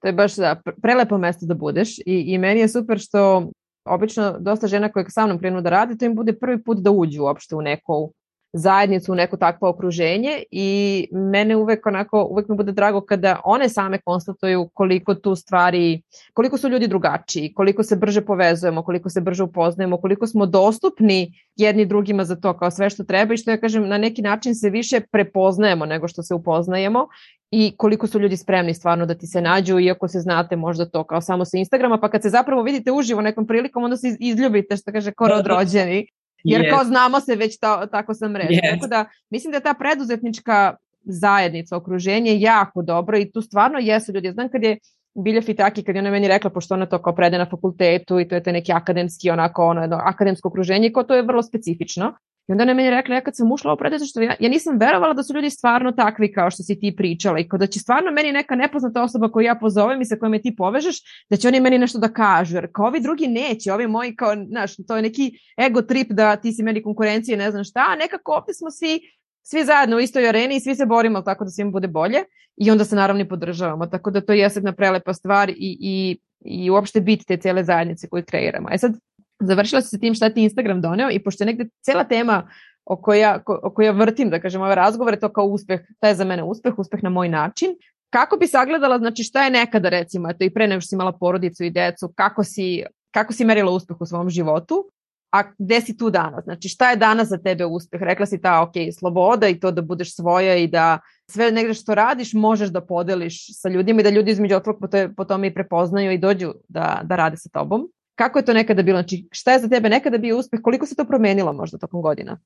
S1: To je baš da, prelepo mesto da budeš i, i meni je super što obično dosta žena koje sa mnom krenu da radi, to im bude prvi put da uđu uopšte u neku zajednicu, u neko takvo okruženje i mene uvek onako, uvek mi bude drago kada one same konstatuju koliko tu stvari, koliko su ljudi drugačiji, koliko se brže povezujemo, koliko se brže upoznajemo, koliko smo dostupni jedni drugima za to kao sve što treba i što ja kažem na neki način se više prepoznajemo nego što se upoznajemo i koliko su ljudi spremni stvarno da ti se nađu, iako se znate možda to kao samo sa Instagrama, pa kad se zapravo vidite uživo nekom prilikom, onda se izljubite, što kaže, koro odrođeni. Jer yes. kao znamo se već ta, tako sam reći. Yes. Tako da mislim da ta preduzetnička zajednica, okruženje jako dobro i tu stvarno jesu ljudi. Ja znam kad je Bilja Fitaki, kad je ona meni rekla, pošto ona to kao prede na fakultetu i to je te neki akademski, onako, ono, jedno akademsko okruženje, kao to je vrlo specifično. I onda ona meni rekla, ja kad sam ušla u preduzetništvo, ja, ja nisam verovala da su ljudi stvarno takvi kao što si ti pričala i kao da će stvarno meni neka nepoznata osoba koju ja pozovem i sa kojom me ti povežeš, da će oni meni nešto da kažu, jer kao ovi drugi neće, ovi moji kao, znaš, to je neki ego trip da ti si meni konkurencije, ne znam šta, a nekako ovde smo svi svi zajedno u istoj areni i svi se borimo tako da svim bude bolje i onda se naravno i podržavamo, tako da to je jedna prelepa stvar i, i, i uopšte bit te cele zajednice koju kreiramo. E sad, završila se sa tim šta ti Instagram doneo i pošto je negde cela tema o kojoj ja, o kojoj ja vrtim, da kažem, ove razgovore, to kao uspeh, to je za mene uspeh, uspeh na moj način. Kako bi sagledala, znači šta je nekada recimo, eto i pre nego što si imala porodicu i decu, kako si, kako si merila uspeh u svom životu, a gde si tu danas? Znači šta je danas za tebe uspeh? Rekla si ta, ok, sloboda i to da budeš svoja i da sve negde što radiš možeš da podeliš sa ljudima i da ljudi između otvog po, to, po tome i prepoznaju i dođu da, da rade sa tobom. Kako je to nekada bilo? Znači šta je za tebe nekada bio uspeh? Koliko se to promenilo možda tokom godina?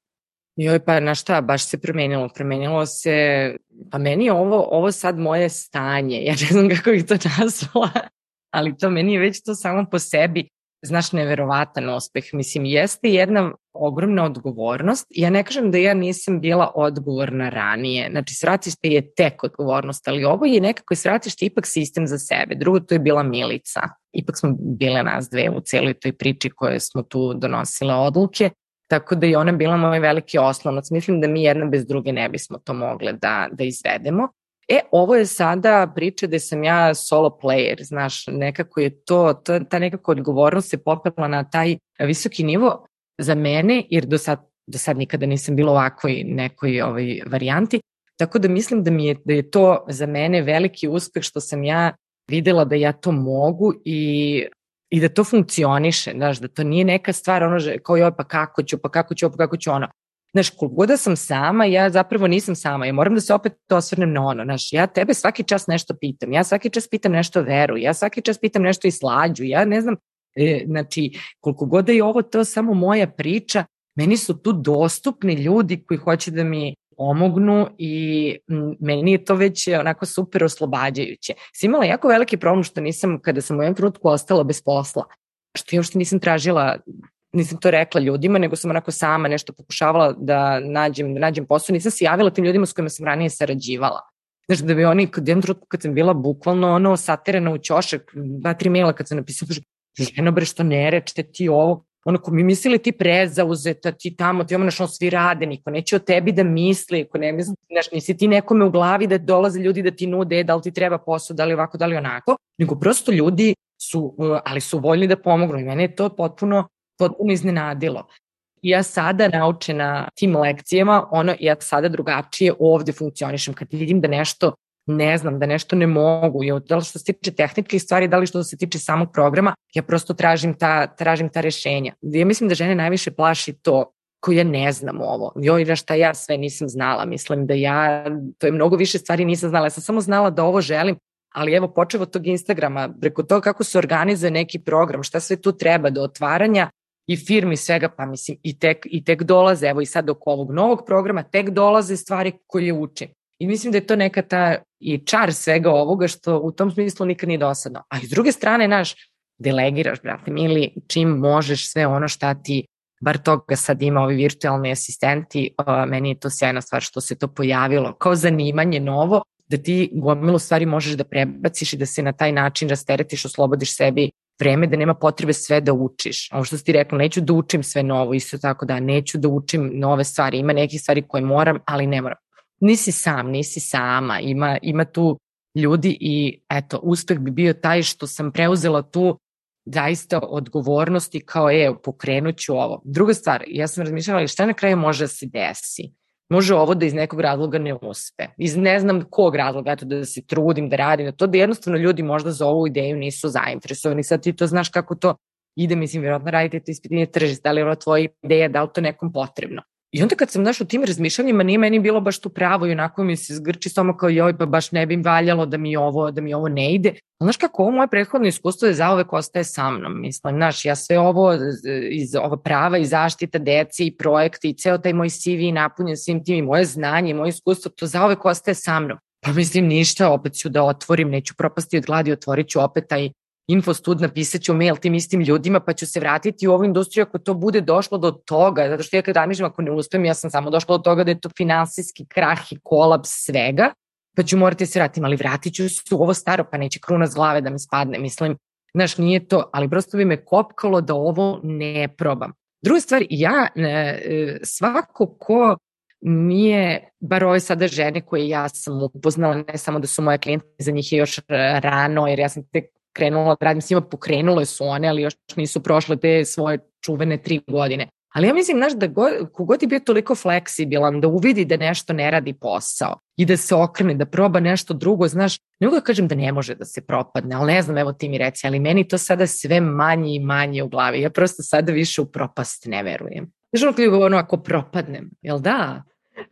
S2: Joj, pa na šta, baš se promenilo. Promenilo se, pa meni je ovo, ovo sad moje stanje. Ja ne znam kako bih to nazvala, ali to meni je već to samo po sebi znaš, neverovatan uspeh. Mislim, jeste jedna ogromna odgovornost. Ja ne kažem da ja nisam bila odgovorna ranije. Znači, sratište je tek odgovornost, ali ovo je nekako sratište ipak sistem za sebe. Drugo, to je bila Milica. Ipak smo bile nas dve u celoj toj priči koje smo tu donosile odluke. Tako da je ona bila moj veliki oslonac. Mislim da mi jedna bez druge ne bismo to mogle da, da izvedemo. E, ovo je sada priča da sam ja solo player, znaš, nekako je to, to ta nekako odgovornost se popela na taj visoki nivo za mene, jer do sad, do sad nikada nisam bila ovakvoj nekoj ovaj, varijanti, tako da mislim da mi je, da je to za mene veliki uspeh što sam ja videla da ja to mogu i i da to funkcioniše, znaš, da to nije neka stvar ono kao joj pa kako ću, pa kako ću, pa kako ću ono. Znaš, koliko da sam sama, ja zapravo nisam sama. Ja moram da se opet osvrnem na ono. Znaš, ja tebe svaki čas nešto pitam. Ja svaki čas pitam nešto veru. Ja svaki čas pitam nešto i slađu. Ja ne znam, e, znači, koliko god da je ovo to samo moja priča, meni su tu dostupni ljudi koji hoće da mi pomognu i meni je to već onako super oslobađajuće. Sam imala jako veliki problem što nisam, kada sam u jednom trenutku ostala bez posla, što ja uopšte nisam tražila nisam to rekla ljudima, nego sam onako sama nešto pokušavala da nađem, da nađem posao. Nisam se javila tim ljudima s kojima sam ranije sarađivala. Znaš, da bi oni, kod jednom trenutku kad sam bila bukvalno ono saterena u ćošak, dva, tri maila kad sam napisala, ženo bre što ne rečete ti ovo, ono ko mi mislili ti prezauzeta, ti tamo, ti ono što svi rade, niko neće o tebi da misli, ko ne misli, znaš, nisi ti nekome u glavi da dolaze ljudi da ti nude, da li ti treba posao, da li ovako, da li onako, nego prosto ljudi su, ali su voljni da pomognu i mene je to potpuno potpuno iznenadilo. Ja sada naučena tim lekcijama, ono, ja sada drugačije ovde funkcionišem. Kad vidim da nešto ne znam, da nešto ne mogu, da li što se tiče tehničkih stvari, da li što se tiče samog programa, ja prosto tražim ta, tražim ta rešenja. Ja mislim da žene najviše plaši to ko ja ne znam ovo. Joj, da šta ja sve nisam znala. Mislim da ja, to je mnogo više stvari nisam znala. Ja sam samo znala da ovo želim, ali evo počeo od tog Instagrama, preko toga kako se organizuje neki program, šta sve tu treba do otvaranja i firmi svega, pa mislim i tek, i tek dolaze, evo i sad oko ovog novog programa, tek dolaze stvari koje učim. I mislim da je to neka ta i čar svega ovoga što u tom smislu nikad nije dosadno. A iz druge strane, naš, delegiraš, brate, mili, čim možeš sve ono šta ti bar toga sad ima ovi virtualni asistenti, uh, meni je to sjajna stvar što se to pojavilo kao zanimanje novo, da ti gomilu stvari možeš da prebaciš i da se na taj način rasteretiš, oslobodiš sebi vreme da nema potrebe sve da učiš. Ovo što ti rekla, neću da učim sve novo, isto tako da neću da učim nove stvari. Ima nekih stvari koje moram, ali ne moram. Nisi sam, nisi sama, ima, ima tu ljudi i eto, uspeh bi bio taj što sam preuzela tu zaista odgovornosti kao je, pokrenut ću ovo. Druga stvar, ja sam razmišljala šta na kraju može da se desi može ovo da iz nekog razloga ne uspe. Iz ne znam kog razloga, eto da se trudim da radim, da to da jednostavno ljudi možda za ovu ideju nisu zainteresovani. Sad ti to znaš kako to ide, mislim, vjerojatno radite to ispitinje tržišta, da li je ovo tvoja ideja, da li to nekom potrebno. I onda kad sam znaš u tim razmišljanjima, nije meni bilo baš tu pravo i onako mi se zgrči stoma kao joj, pa baš ne bi valjalo da mi ovo, da mi ovo ne ide. Ali znaš kako ovo moje prethodno iskustvo je zaovek ostaje sa mnom. Mislim, znaš, ja sve ovo iz ova prava i zaštita deci i projekti i ceo taj moj CV napunjen svim tim i moje znanje i moje iskustvo, to zaovek ostaje sa mnom. Pa mislim ništa, opet ću da otvorim, neću propasti od gladi, otvorit ću opet taj infostud, napisat ću mail tim istim ljudima, pa ću se vratiti u ovu industriju ako to bude došlo do toga, zato što ja kad ramišljam ako ne uspem, ja sam samo došla do toga da je to finansijski krah i kolaps svega, pa ću morati se vratiti, ali vratit ću se u ovo staro, pa neće kruna z glave da mi spadne, mislim, znaš, nije to, ali prosto bi me kopkalo da ovo ne probam. Druga stvar, ja, e, svako ko nije, bar ove sada žene koje ja sam upoznala, ne samo da su moje klijente, za njih je još rano, jer ja sam tek krenula da radim s njima, pokrenule su one, ali još nisu prošle te svoje čuvene tri godine. Ali ja mislim, znaš, da go, kogod je bio toliko fleksibilan, da uvidi da nešto ne radi posao i da se okrene, da proba nešto drugo, znaš, ne mogu da kažem da ne može da se propadne, ali ne znam, evo ti mi reci, ali meni to sada sve manje i manje u glavi. Ja prosto sada više u propast ne verujem. Znaš, ono kada ono, ako propadnem, jel da?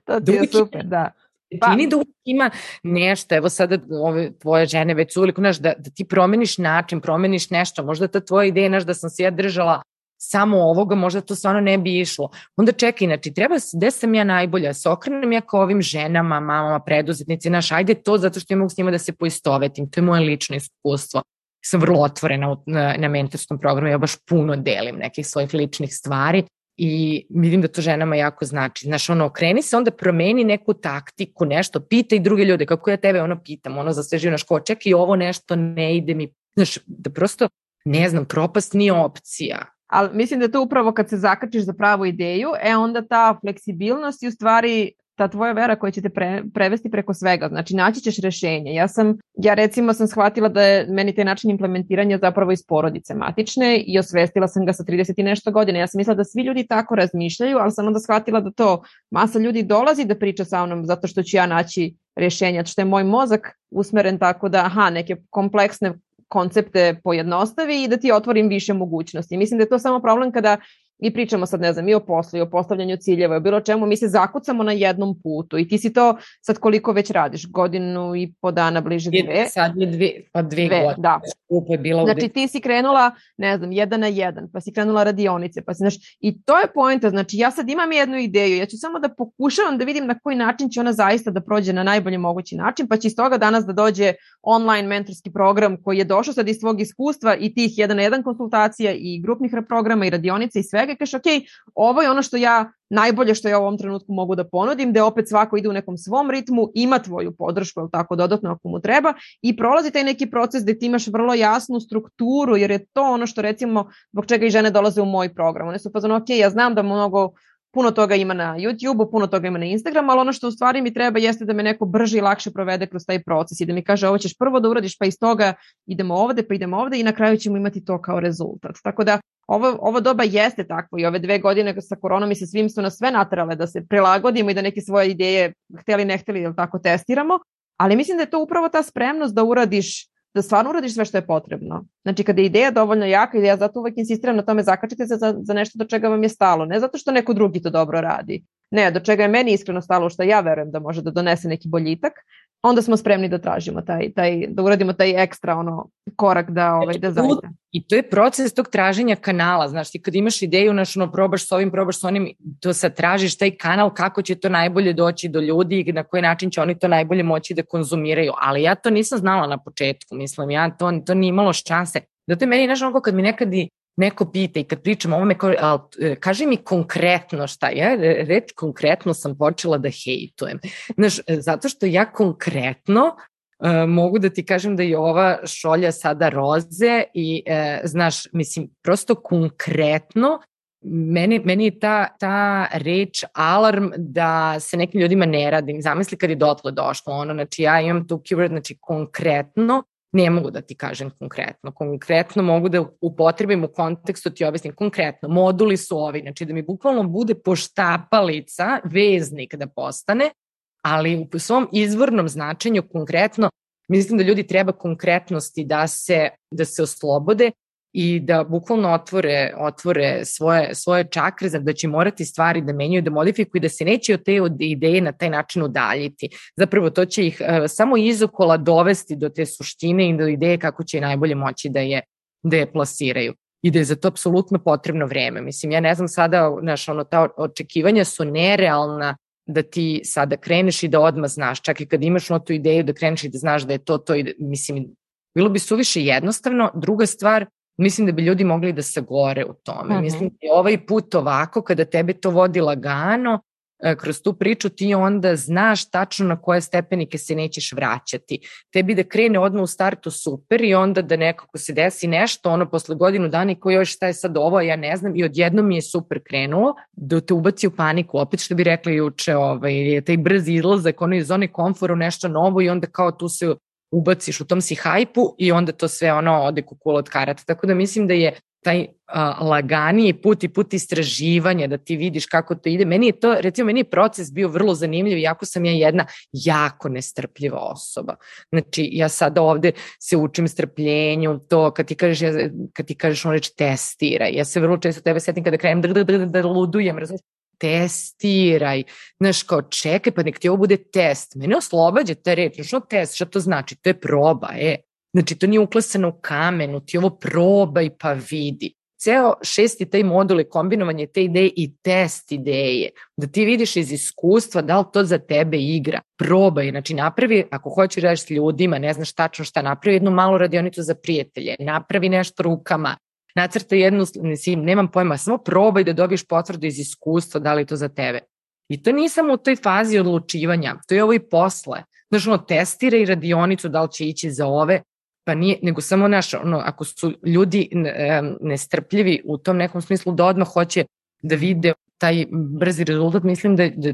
S1: To ti je super, da.
S2: Pa. Čini da uvijek ima nešto, evo sada ove tvoje žene već su uveliko, znaš, da, da ti promeniš način, promeniš nešto, možda ta tvoja ideja, znaš, da sam se ja držala samo ovoga, možda to stvarno ne bi išlo. Onda čekaj, znači, treba, gde sam ja najbolja, se okrenem ja kao ovim ženama, mamama, preduzetnici, znaš, ajde to zato što ja mogu s njima da se poistovetim, to je moje lično iskustvo. Sam vrlo otvorena na, na mentorskom programu, ja baš puno delim nekih svojih ličnih stvari i vidim da to ženama jako znači. Znaš, ono, okreni se, onda promeni neku taktiku, nešto, pita i druge ljude, kako ja tebe ono pitam, ono za sve živo, znaš, ko, čekaj, ovo nešto ne ide mi, znaš, da prosto, ne znam, propast nije opcija.
S1: Ali mislim da to upravo kad se zakačiš za pravu ideju, e onda ta fleksibilnost i u stvari ta tvoja vera koja će te pre, prevesti preko svega, znači naći ćeš rešenje. Ja sam, ja recimo sam shvatila da je meni taj način implementiranja zapravo iz porodice matične i osvestila sam ga sa 30 i nešto godina. Ja sam mislila da svi ljudi tako razmišljaju, ali sam onda shvatila da to masa ljudi dolazi da priča sa mnom zato što ću ja naći rešenja, što je moj mozak usmeren tako da aha, neke kompleksne koncepte pojednostavi i da ti otvorim više mogućnosti. Mislim da je to samo problem kada i pričamo sad, ne znam, i o poslu, i o postavljanju ciljeva, i o bilo čemu, mi se zakucamo na jednom putu i ti si to sad koliko već radiš, godinu i po dana bliže dve.
S2: Sad je dve, pa dve, dve godine.
S1: Da. Upo je bila znači ti si krenula, ne znam, jedan na jedan, pa si krenula radionice, pa si, znaš, i to je poenta, znači ja sad imam jednu ideju, ja ću samo da pokušavam da vidim na koji način će ona zaista da prođe na najbolji mogući način, pa će iz toga danas da dođe online mentorski program koji je došao sad iz svog iskustva i tih jedan na jedan konsultacija i grupnih programa i radionica i svega svega i kažeš, ok, ovo je ono što ja, najbolje što ja u ovom trenutku mogu da ponudim, da opet svako ide u nekom svom ritmu, ima tvoju podršku, ili tako dodatno ako mu treba, i prolazi taj neki proces gde ti imaš vrlo jasnu strukturu, jer je to ono što recimo, zbog čega i žene dolaze u moj program. One su pa ok, ja znam da mnogo puno toga ima na YouTube-u, puno toga ima na Instagramu, ali ono što u stvari mi treba jeste da me neko brže i lakše provede kroz taj proces i da mi kaže ovo ćeš prvo da uradiš pa iz toga idemo ovde pa idemo ovde i na kraju ćemo imati to kao rezultat. Tako da ovo, ovo doba jeste takvo i ove dve godine sa koronom i sa svim su nas sve natrale da se prilagodimo i da neke svoje ideje hteli ne hteli ili tako testiramo, ali mislim da je to upravo ta spremnost da uradiš da stvarno uradiš sve što je potrebno. Znači kada je ideja dovoljno jaka ja zato uvek insistiram na tome zakačite se za, za nešto do čega vam je stalo, ne zato što neko drugi to dobro radi, ne, do čega je meni iskreno stalo što ja verujem da može da donese neki boljitak, onda smo spremni da tražimo taj, taj da uradimo taj ekstra ono korak da ovaj da zaista.
S2: I to je proces tog traženja kanala, znaš, ti kad imaš ideju, znaš, ono, probaš s ovim, probaš s onim, to sad tražiš taj kanal, kako će to najbolje doći do ljudi i na koji način će oni to najbolje moći da konzumiraju. Ali ja to nisam znala na početku, mislim, ja to, to nije imalo šanse. Zato je meni, znaš, ono, kad mi nekad neko pita i kad pričam o ovome, e, kaži mi konkretno šta, ja reč konkretno sam počela da hejtujem. Znaš, e, zato što ja konkretno uh, mogu da ti kažem da je ova šolja sada roze i znaš, mislim, prosto konkretno meni, meni je ta, ta reč alarm da se nekim ljudima ne radi. Zamisli kad je dotle došlo ono, znači ja imam tu keyword, znači konkretno ne mogu da ti kažem konkretno. Konkretno mogu da upotrebim u kontekstu, ti objasnim konkretno. Moduli su ovi, znači da mi bukvalno bude poštapalica, veznik da postane, ali u svom izvornom značenju konkretno mislim da ljudi treba konkretnosti da se, da se oslobode i da bukvalno otvore, otvore svoje, svoje čakre, da će morati stvari da menjaju, da modifikuju da se neće od te ideje na taj način udaljiti. Zapravo to će ih uh, samo izokola dovesti do te suštine i do ideje kako će najbolje moći da je, da je plasiraju i da je za to apsolutno potrebno vreme. Mislim, ja ne znam sada, znaš, ono, ta očekivanja su nerealna da ti sada kreneš i da odmah znaš, čak i kad imaš ono tu ideju da kreneš i da znaš da je to to, i da, mislim, bilo bi suviše jednostavno. Druga stvar, mislim da bi ljudi mogli da se gore u tome. Mm -hmm. Mislim da je ovaj put ovako, kada tebe to vodi lagano, e, kroz tu priču ti onda znaš tačno na koje stepenike se nećeš vraćati. Tebi da krene odmah u startu super i onda da nekako se desi nešto, ono posle godinu dana i koji još šta je sad ovo, ja ne znam, i odjednom mi je super krenulo, da te ubaci u paniku, opet što bi rekli juče, ovaj, taj brzi izlazak, ono iz zone komfora nešto novo i onda kao tu se ubaciš u tom si hajpu i onda to sve ono ode kukula od karata. Tako da mislim da je taj a, laganiji put i put istraživanja, da ti vidiš kako to ide. Meni je to, recimo, meni je proces bio vrlo zanimljiv, jako sam ja jedna jako nestrpljiva osoba. Znači, ja sada ovde se učim strpljenju, to kad ti kažeš, ja, kad ti kažeš on reč testira, ja se vrlo često tebe setim kada krenem da, da, da, da ludujem, razumiješ? Testiraj, znaš kao čekaj pa nek ti ovo bude test, mene oslobađa ta reč, što test, šta to znači, to je proba, e, znači to nije uklesano u kamenu, ti ovo probaj pa vidi. Ceo šesti taj modul je kombinovanje te ideje i test ideje, da ti vidiš iz iskustva da li to za tebe igra. Probaj, znači napravi, ako hoćeš da s ljudima, ne znaš tačno šta, napravi jednu malu radionicu za prijatelje, napravi nešto rukama, nacrta jednu, mislim, nemam pojma, samo probaj da dobiješ potvrdu iz iskustva da li to za tebe. I to nije samo u toj fazi odlučivanja, to je ovo i posle. Znaš, ono, testiraj radionicu da li će ići za ove, pa nije, nego samo naš, ono, ako su ljudi nestrpljivi u tom nekom smislu da odmah hoće da vide taj brzi rezultat, mislim da, da,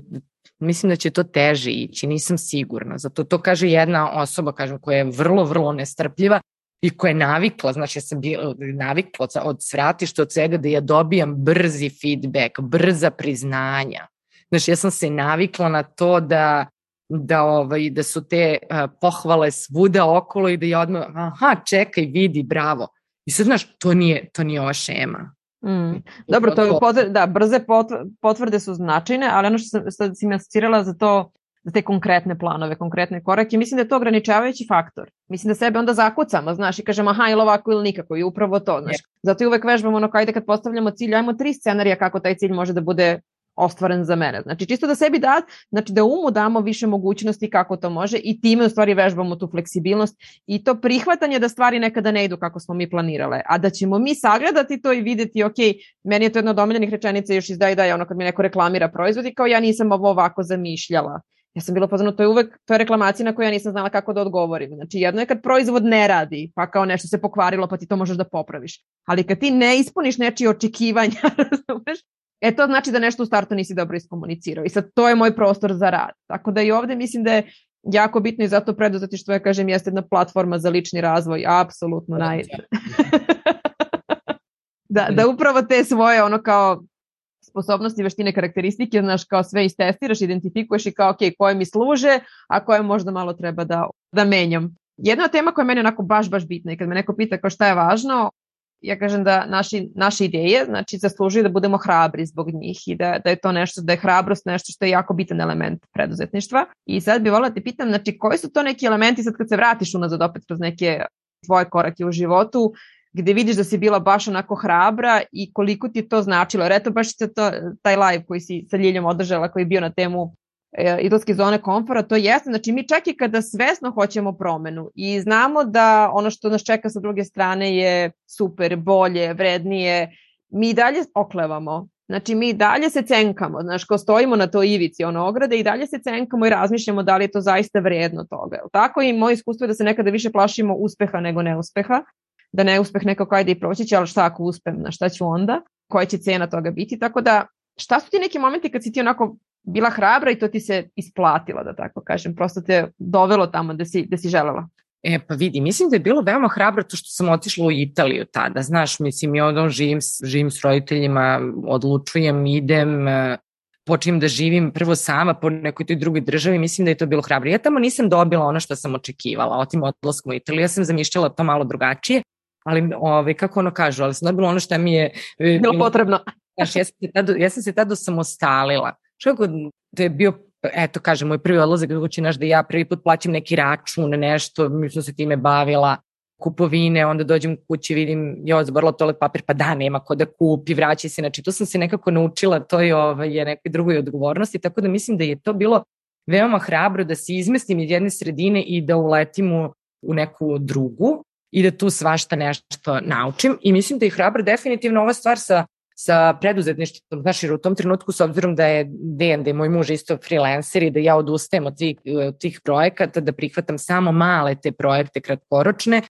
S2: mislim da će to teže ići, nisam sigurna. Zato to kaže jedna osoba, kažem, koja je vrlo, vrlo nestrpljiva i koja je navikla, znači ja sam bila navikla od svratišta od svega da ja dobijam brzi feedback, brza priznanja. Znači ja sam se navikla na to da da ovaj da su te uh, pohvale svuda okolo i da ja odmah aha čekaj vidi bravo i sad znaš to nije to nije ova šema
S1: Mm. Dobro, to je potvrde, da, brze potvrde su značajne, ali ono što sam, me asocirala za to za te konkretne planove, konkretne korake. Mislim da je to ograničavajući faktor. Mislim da sebe onda zakucamo, znaš, i kažemo aha ili ovako ili nikako i upravo to, znaš. Zato i uvek vežbamo ono kajde kad postavljamo cilj, ajmo tri scenarija kako taj cilj može da bude ostvaren za mene. Znači čisto da sebi da, znači da umu damo više mogućnosti kako to može i time u stvari vežbamo tu fleksibilnost i to prihvatanje da stvari nekada ne idu kako smo mi planirale, a da ćemo mi sagledati to i videti, ok, meni je to jedna od omiljenih rečenica još iz da i da je ono kad mi neko reklamira proizvod i kao ja nisam ovo ovako zamišljala ja sam bila pozvana, to je uvek, to je reklamacija na koju ja nisam znala kako da odgovorim. Znači, jedno je kad proizvod ne radi, pa kao nešto se pokvarilo, pa ti to možeš da popraviš. Ali kad ti ne ispuniš nečije očekivanja, razumeš, e to znači da nešto u startu nisi dobro iskomunicirao. I sad to je moj prostor za rad. Tako da i ovde mislim da je jako bitno i zato što ja kažem, jeste jedna platforma za lični razvoj, apsolutno naj... da, da upravo te svoje ono kao sposobnosti, veštine, karakteristike, znaš, kao sve istestiraš, identifikuješ i kao, ok, koje mi služe, a koje možda malo treba da, da menjam. Jedna tema koja je meni onako baš, baš bitna i kad me neko pita kao šta je važno, ja kažem da naši, naše ideje znači, zaslužuju da budemo hrabri zbog njih i da, da je to nešto, da je hrabrost nešto što je jako bitan element preduzetništva. I sad bih volila da te pitam, znači, koji su to neki elementi sad kad se vratiš unazad opet kroz neke tvoje korake u životu, gde vidiš da si bila baš onako hrabra i koliko ti to značilo. Jer eto baš se to, taj live koji si sa Ljiljom održala koji je bio na temu e, idolske zone komfora, to jeste, znači mi čak i kada svesno hoćemo promenu i znamo da ono što nas čeka sa druge strane je super, bolje, vrednije, mi dalje oklevamo. Znači mi dalje se cenkamo, znaš, kao stojimo na toj ivici ono ograde i dalje se cenkamo i razmišljamo da li je to zaista vredno toga. Tako i moje iskustvo je da se nekada više plašimo uspeha nego neuspeha da neuspeh nekako ajde i proći će, ali šta ako uspem, na šta ću onda, koja će cena toga biti, tako da šta su ti neki momenti kad si ti onako bila hrabra i to ti se isplatilo, da tako kažem, prosto te dovelo tamo da si, da si želela?
S2: E, pa vidi, mislim da je bilo veoma hrabro to što sam otišla u Italiju tada, znaš, mislim, ja odom živim, živim s roditeljima, odlučujem, idem, e, počinjem da živim prvo sama po nekoj toj drugoj državi, mislim da je to bilo hrabro. Ja tamo nisam dobila ono što sam očekivala, otim odlaskom u Italiju, ja sam zamišljala to malo drugačije, ali ove, kako ono kažu, ali sam dobila ono što mi je...
S1: E, bilo potrebno.
S2: Znaš, ja sam se tada, ja sam se tada samostalila. Što to je bio eto kažem, moj prvi odlazak kući naš da ja prvi put plaćam neki račun, nešto, mi sam se time bavila, kupovine, onda dođem kući, vidim, jo, zaborila toalet papir, pa da, nema ko da kupi, vraća se, znači to sam se nekako naučila, to je, ovaj, je nekoj drugoj odgovornosti, tako da mislim da je to bilo veoma hrabro da se izmestim iz jedne sredine i da uletim u, u neku drugu, i da tu svašta nešto naučim i mislim da je hrabro definitivno ova stvar sa sa preduzetništvom, znaš, jer u tom trenutku s obzirom da je Dejan, da je moj muž isto freelancer i da ja odustajem od tih, od tih projekata, da prihvatam samo male te projekte kratkoročne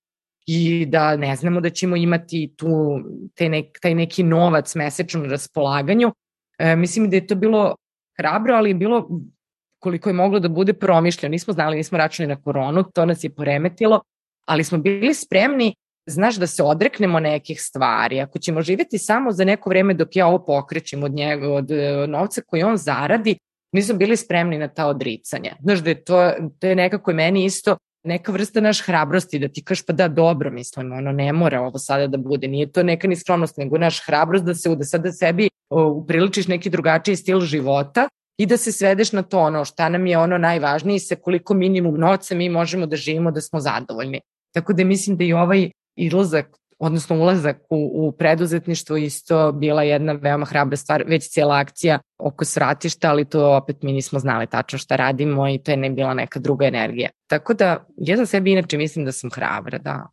S2: i da ne znamo da ćemo imati tu te nek, taj neki novac mesečno na raspolaganju. E, mislim da je to bilo hrabro, ali je bilo koliko je moglo da bude promišljeno. Nismo znali, nismo računali na koronu, to nas je poremetilo ali smo bili spremni znaš, da se odreknemo nekih stvari. Ako ćemo živjeti samo za neko vreme dok ja ovo pokrećem od njega, od e, novca koji on zaradi, nismo bili spremni na ta odricanja. Znaš da je to, to je nekako i meni isto neka vrsta naš hrabrosti da ti kaš pa da dobro mislim, ono ne mora ovo sada da bude, nije to neka ni skromnost, nego naš hrabrost da se da sada sebi upriličiš neki drugačiji stil života i da se svedeš na to ono šta nam je ono najvažnije i sa koliko minimum novca mi možemo da živimo da smo zadovoljni. Tako da mislim da i ovaj izlazak odnosno ulazak u, u preduzetništvo isto bila jedna veoma hrabra stvar, već cijela akcija oko svratišta, ali to opet mi nismo znali tačno šta radimo i to je ne bila neka druga energija. Tako da ja za sebi inače mislim da sam hrabra, da.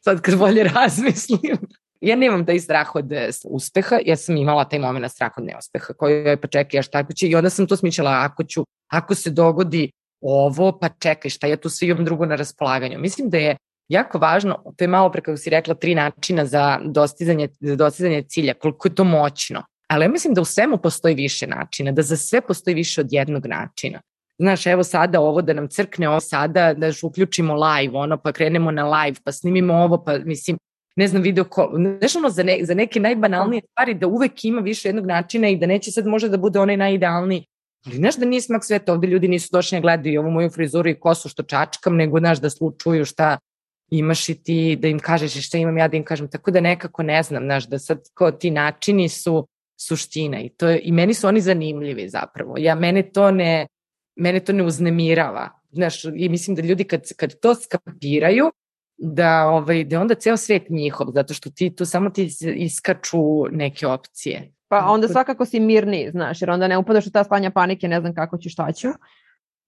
S2: Sad kad bolje razmislim. Ja nemam taj strah od e, uspeha, ja sam imala taj moment strah od neuspeha, koji je pa čekaj, ja šta će, i onda sam to smišljala, ako ću, ako se dogodi ovo, pa čekaj, šta ja tu sve imam drugo na raspolaganju. Mislim da je jako važno, to je malo pre kako si rekla, tri načina za dostizanje, za dostizanje cilja, koliko je to moćno. Ali ja mislim da u svemu postoji više načina, da za sve postoji više od jednog načina. Znaš, evo sada ovo da nam crkne ovo sada, da uključimo live, ono, pa krenemo na live, pa snimimo ovo, pa mislim, ne znam, video ko, znaš ono, za, ne, za neke najbanalnije stvari da uvek ima više jednog načina i da neće sad možda da bude onaj najidealniji, Ali znaš da nije smak sveta, ovde ljudi nisu došli da gledaju ovu moju frizuru i kosu što čačkam, nego znaš da slučuju šta imaš i ti da im kažeš šta imam ja da im kažem, tako da nekako ne znam, znaš, da sad kao ti načini su suština i to je, i meni su oni zanimljivi zapravo. Ja, mene to ne, mene to ne uznemirava. Znaš, i mislim da ljudi kad, kad to skapiraju, da, ovaj, da onda ceo svet njihov, zato što ti tu samo ti iskaču neke opcije.
S1: Pa onda svakako si mirniji, znaš, jer onda ne upadaš u ta stanja panike, ne znam kako ću, šta ću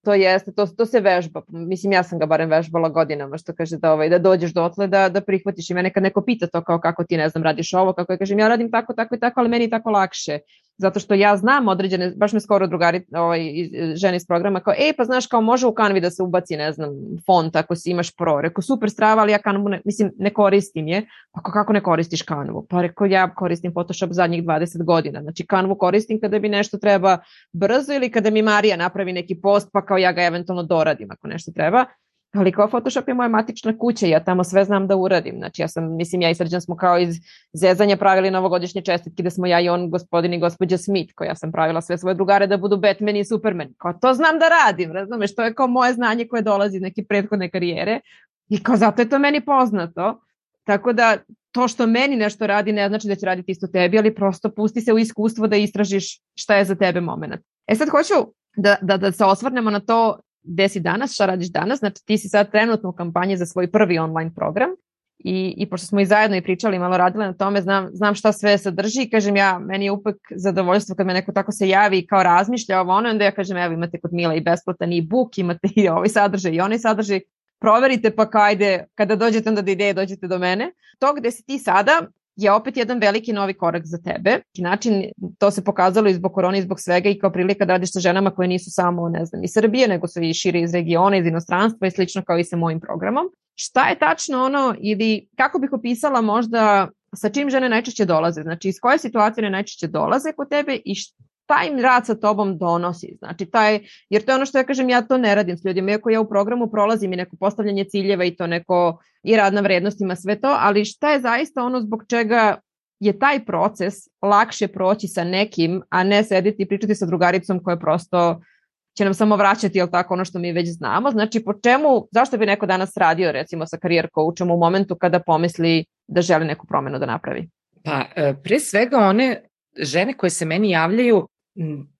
S1: to jeste, to, to se vežba. Mislim, ja sam ga barem vežbala godinama, što kaže da, ovaj, da dođeš dotle, da, da prihvatiš. I mene kad neko pita to kao kako ti, ne znam, radiš ovo, kako ja kažem, ja radim tako, tako i tako, ali meni je tako lakše zato što ja znam određene, baš me skoro drugari, ovaj, žene iz programa, kao, ej, pa znaš, kao može u Canvi da se ubaci, ne znam, font ako si imaš pro. Rekao, super strava, ali ja Canvu, ne, mislim, ne koristim je. Pa kako ne koristiš Canvu? Pa rekao, ja koristim Photoshop zadnjih 20 godina. Znači, Canvu koristim kada mi nešto treba brzo ili kada mi Marija napravi neki post, pa kao ja ga eventualno doradim ako nešto treba ali kao Photoshop je moja matična kuća ja tamo sve znam da uradim. Znači ja sam, mislim ja i Srđan smo kao iz zezanja pravili novogodišnje čestitke da smo ja i on gospodin i gospođa Smith koja sam pravila sve svoje drugare da budu Batman i Superman. Kao to znam da radim, razumeš, to je kao moje znanje koje dolazi neke prethodne karijere i kao zato je to meni poznato. Tako da to što meni nešto radi ne znači da će raditi isto tebi, ali prosto pusti se u iskustvo da istražiš šta je za tebe moment. E sad hoću da, da, da se osvrnemo na to gde si danas, šta radiš danas, znači ti si sad trenutno u kampanji za svoj prvi online program i, i pošto smo i zajedno i pričali, malo radile na tome, znam, znam šta sve sadrži i kažem ja, meni je upek zadovoljstvo kad me neko tako se javi i kao razmišlja ovo ono, onda ja kažem evo imate kod Mila i besplatan i book, imate i ovaj sadržaj i onaj sadržaj, proverite pa kao ajde, kada dođete onda do ideje dođete do mene. To gde si ti sada, je opet jedan veliki novi korak za tebe. Način, to se pokazalo i zbog korona i zbog svega i kao prilika da radiš sa ženama koje nisu samo, ne znam, iz Srbije, nego su i šire iz regiona, iz inostranstva i slično kao i sa mojim programom. Šta je tačno ono ili kako bih opisala možda sa čim žene najčešće dolaze, znači iz koje situacije najčešće dolaze kod tebe i taj rad sa tobom donosi. Znači, taj, jer to je ono što ja kažem, ja to ne radim s ljudima, iako ja u programu prolazim i neko postavljanje ciljeva i to neko i rad na vrednostima, sve to, ali šta je zaista ono zbog čega je taj proces lakše proći sa nekim, a ne sediti i pričati sa drugaricom koja prosto će nam samo vraćati, jel tako, ono što mi već znamo. Znači, po čemu, zašto bi neko danas radio, recimo, sa karijer coachom u momentu kada pomisli da želi neku promenu da napravi?
S2: Pa, e, pre svega one žene koje se meni javljaju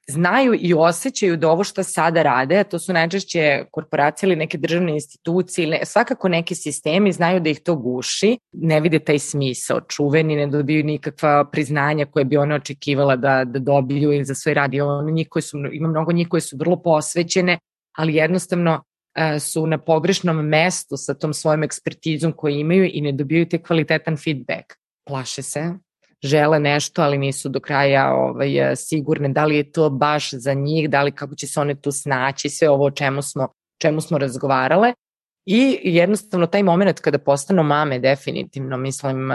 S2: znaju i osjećaju da ovo što sada rade, to su najčešće korporacije ili neke državne institucije ili svakako neki sistemi znaju da ih to guši, ne vide taj smisao, čuveni, ne dobiju nikakva priznanja koje bi one očekivala da, da dobiju ili za svoj rad. Ono, njih koji su, ima mnogo njih koje su vrlo posvećene, ali jednostavno uh, su na pogrešnom mestu sa tom svojom ekspertizom koju imaju i ne dobiju te kvalitetan feedback. Plaše se, žele nešto, ali nisu do kraja ovaj, sigurne da li je to baš za njih, da li kako će se one tu snaći, sve ovo o čemu smo, čemu smo razgovarale. I jednostavno taj moment kada postanu mame, definitivno, mislim,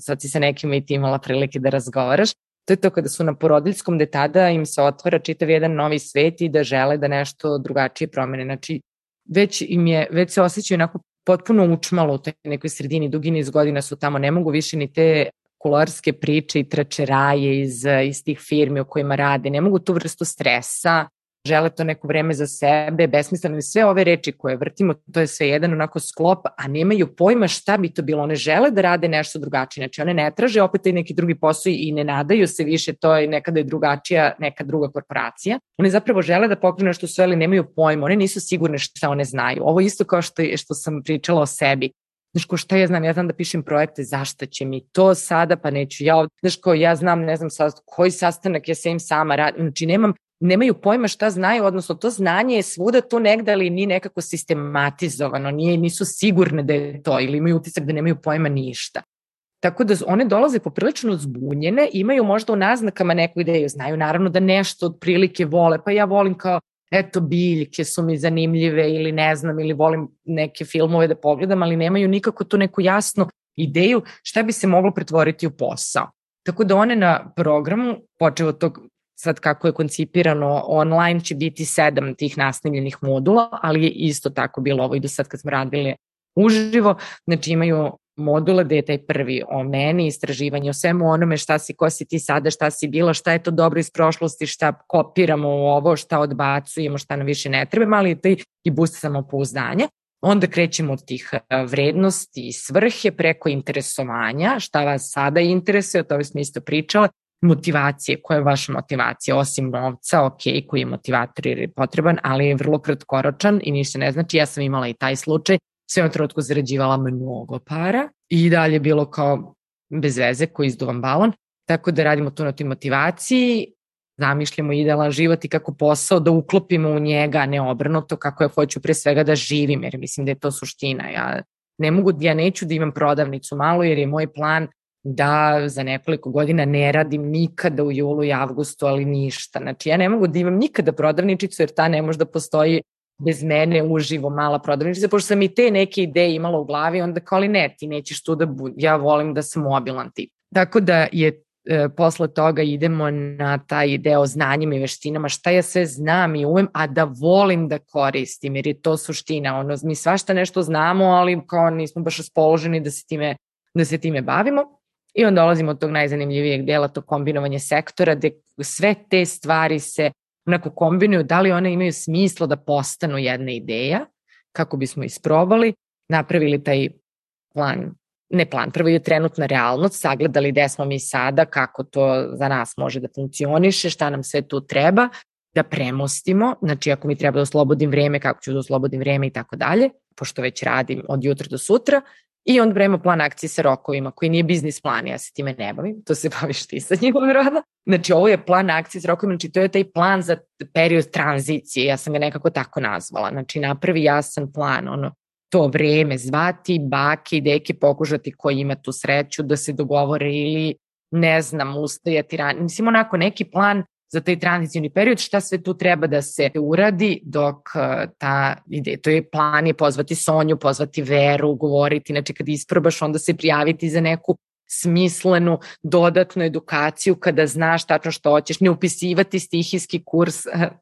S2: sad si sa nekim i ti imala prilike da razgovaraš, to je to kada su na porodiljskom, gde tada im se otvara čitav jedan novi svet i da žele da nešto drugačije promene. Znači, već im je, već se osjećaju onako potpuno učmalo u toj nekoj sredini, dugi niz godina su tamo, ne mogu više ni te kularske priče i tračeraje iz, iz tih firmi u kojima rade, ne mogu tu vrstu stresa, žele to neko vreme za sebe, besmisleno sve ove reči koje vrtimo, to je sve jedan onako sklop, a nemaju pojma šta bi to bilo. One žele da rade nešto drugačije, znači one ne traže opet i neki drugi posao i ne nadaju se više, to je nekada je drugačija, neka druga korporacija. One zapravo žele da pokrenu nešto sve, ali nemaju pojma, one nisu sigurne šta one znaju. Ovo isto kao što, što sam pričala o sebi. Znaš, ko šta ja znam, ja znam da pišem projekte, zašto će mi to sada, pa neću ja ovdje. Znaš, ko ja znam, ne znam sad, koji sastanak ja sa im sama radim, znači nemam nemaju pojma šta znaju, odnosno to znanje je svuda tu negde, ali ni nekako sistematizovano, nije, nisu sigurne da je to ili imaju utisak da nemaju pojma ništa. Tako da one dolaze poprilično zbunjene, imaju možda u naznakama neku ideju, znaju naravno da nešto od prilike vole, pa ja volim kao eto biljke su mi zanimljive ili ne znam, ili volim neke filmove da pogledam, ali nemaju nikako tu neku jasnu ideju šta bi se moglo pretvoriti u posao. Tako da one na programu, počeo od tog sad kako je koncipirano online će biti sedam tih nastavljenih modula, ali je isto tako bilo ovo i do sad kad smo radili uživo, znači imaju module gde je taj prvi o meni, istraživanje o svemu onome šta si, ko si ti sada, šta si bila, šta je to dobro iz prošlosti, šta kopiramo u ovo, šta odbacujemo, šta nam više ne treba, ali taj i boost samopouzdanja. Onda krećemo od tih e, vrednosti i svrhe preko interesovanja, šta vas sada interesuje, o tome smo isto pričale, motivacije, koja je vaša motivacija, osim novca, ok, koji je motivator jer je potreban, ali je vrlo kratkoročan i ništa ne znači, ja sam imala i taj slučaj, sve u trenutku zarađivala mnogo para i dalje bilo kao bez veze koji izduvam balon, tako da radimo tu na toj motivaciji, zamišljamo idealan život i kako posao da uklopimo u njega, a ne obrnuto, kako ja hoću pre svega da živim, jer mislim da je to suština. Ja ne mogu, ja neću da imam prodavnicu malo, jer je moj plan da za nekoliko godina ne radim nikada u julu i avgustu, ali ništa. Znači ja ne mogu da imam nikada prodavničicu jer ta ne može da postoji bez mene uživo mala prodavnica, pošto sam i te neke ideje imala u glavi, onda kao li ne, ti nećeš tu da budi, ja volim da sam mobilan tip. Tako da je e, posle toga idemo na taj deo znanjima i veštinama, šta ja sve znam i umem, a da volim da koristim, jer je to suština. Ono, mi svašta nešto znamo, ali kao nismo baš raspoloženi da se time, da se time bavimo. I onda dolazimo od tog najzanimljivijeg dela, to kombinovanje sektora, gde sve te stvari se onako kombinuju, da li one imaju smisla da postanu jedna ideja, kako bismo isprobali, napravili taj plan, ne plan, prvo je trenutna realnost, sagledali gde smo mi sada, kako to za nas može da funkcioniše, šta nam sve tu treba, da premostimo, znači ako mi treba da oslobodim vreme, kako ću da oslobodim vreme i tako dalje, pošto već radim od jutra do sutra, I onda pravimo plan akcije sa rokovima, koji nije biznis plan, ja se time ne bavim, to se baviš ti sa njim rada. Znači ovo je plan akcije sa rokovima, znači to je taj plan za period tranzicije, ja sam ga nekako tako nazvala. Znači napravi jasan plan, ono, to vreme zvati bake i deke pokužati koji ima tu sreću da se dogovore ili ne znam, ustajati rani. Mislim, onako neki plan za taj tranzicijni period, šta sve tu treba da se uradi dok uh, ta ide, to je plan je pozvati Sonju, pozvati Veru, govoriti, znači kad isprobaš onda se prijaviti za neku smislenu dodatnu edukaciju kada znaš tačno što hoćeš, ne upisivati stihijski kurs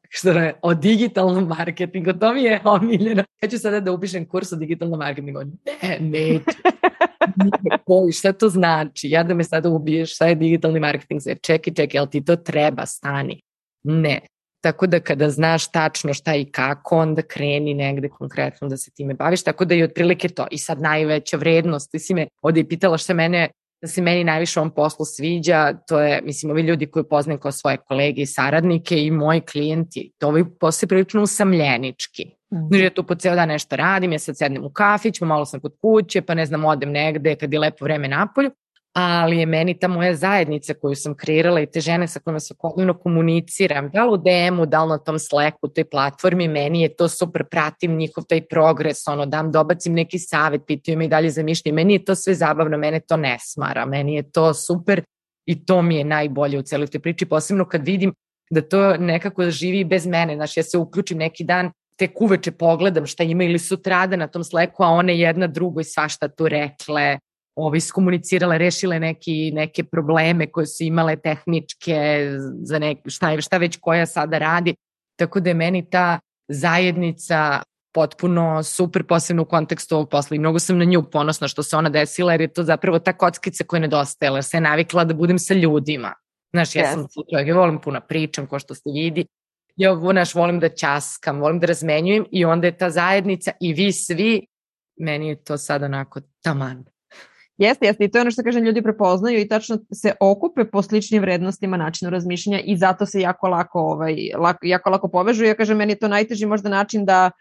S2: što je, o digitalnom marketingu, to mi je omiljeno. Ja ću sada da upišem kurs o digitalnom marketingu. Ne, neću. Koji, šta to znači? Ja da me sada ubiješ, šta je digitalni marketing? Čekaj, čekaj, jel ti to treba? Stani. Ne. Tako da kada znaš tačno šta i kako, onda kreni negde konkretno da se time baviš. Tako da je otprilike to. I sad najveća vrednost. Ti si me ovde i pitala šta mene da se meni najviše ovom poslu sviđa, to je, mislim, ovi ljudi koji poznajem kao svoje kolege i saradnike i moji klijenti, to posao je prilično usamljenički. Mm. Znači, ja tu po ceo dan nešto radim, ja sad sednem u kafić, pa malo sam kod kuće, pa ne znam, odem negde kad je lepo vreme napolju, ali je meni ta moja zajednica koju sam kreirala i te žene sa kojima svakodnevno komuniciram, da li u DM-u, da li na tom Slacku, toj platformi, meni je to super, pratim njihov taj progres, ono, dam, dobacim neki savet, pitaju me i dalje za mišljenje, meni je to sve zabavno, mene to ne smara, meni je to super i to mi je najbolje u celoj toj priči, posebno kad vidim da to nekako živi bez mene, znaš, ja se uključim neki dan, tek uveče pogledam šta ima ili sutrada na tom Slacku, a one jedna drugoj svašta tu rekle, ovaj, skomunicirale, rešile neki, neke probleme koje su imale tehničke, za nek, šta, šta već koja sada radi. Tako da je meni ta zajednica potpuno super, posebno u kontekstu ovog posla i mnogo sam na nju ponosna što se ona desila jer je to zapravo ta kockica koja nedostajala, jer se je navikla da budem sa ljudima. Znaš, ja yes. sam čovjek, ja volim puno pričam, ko što ste vidi, ja znaš, volim da časkam, volim da razmenjujem i onda je ta zajednica i vi svi, meni je to sad onako taman.
S1: Jeste, jeste i to je ono što kažem ljudi prepoznaju i tačno se okupe po sličnim vrednostima načinu razmišljanja i zato se jako lako, ovaj, lako, jako lako povežu. Ja kažem, meni je to najteži možda način da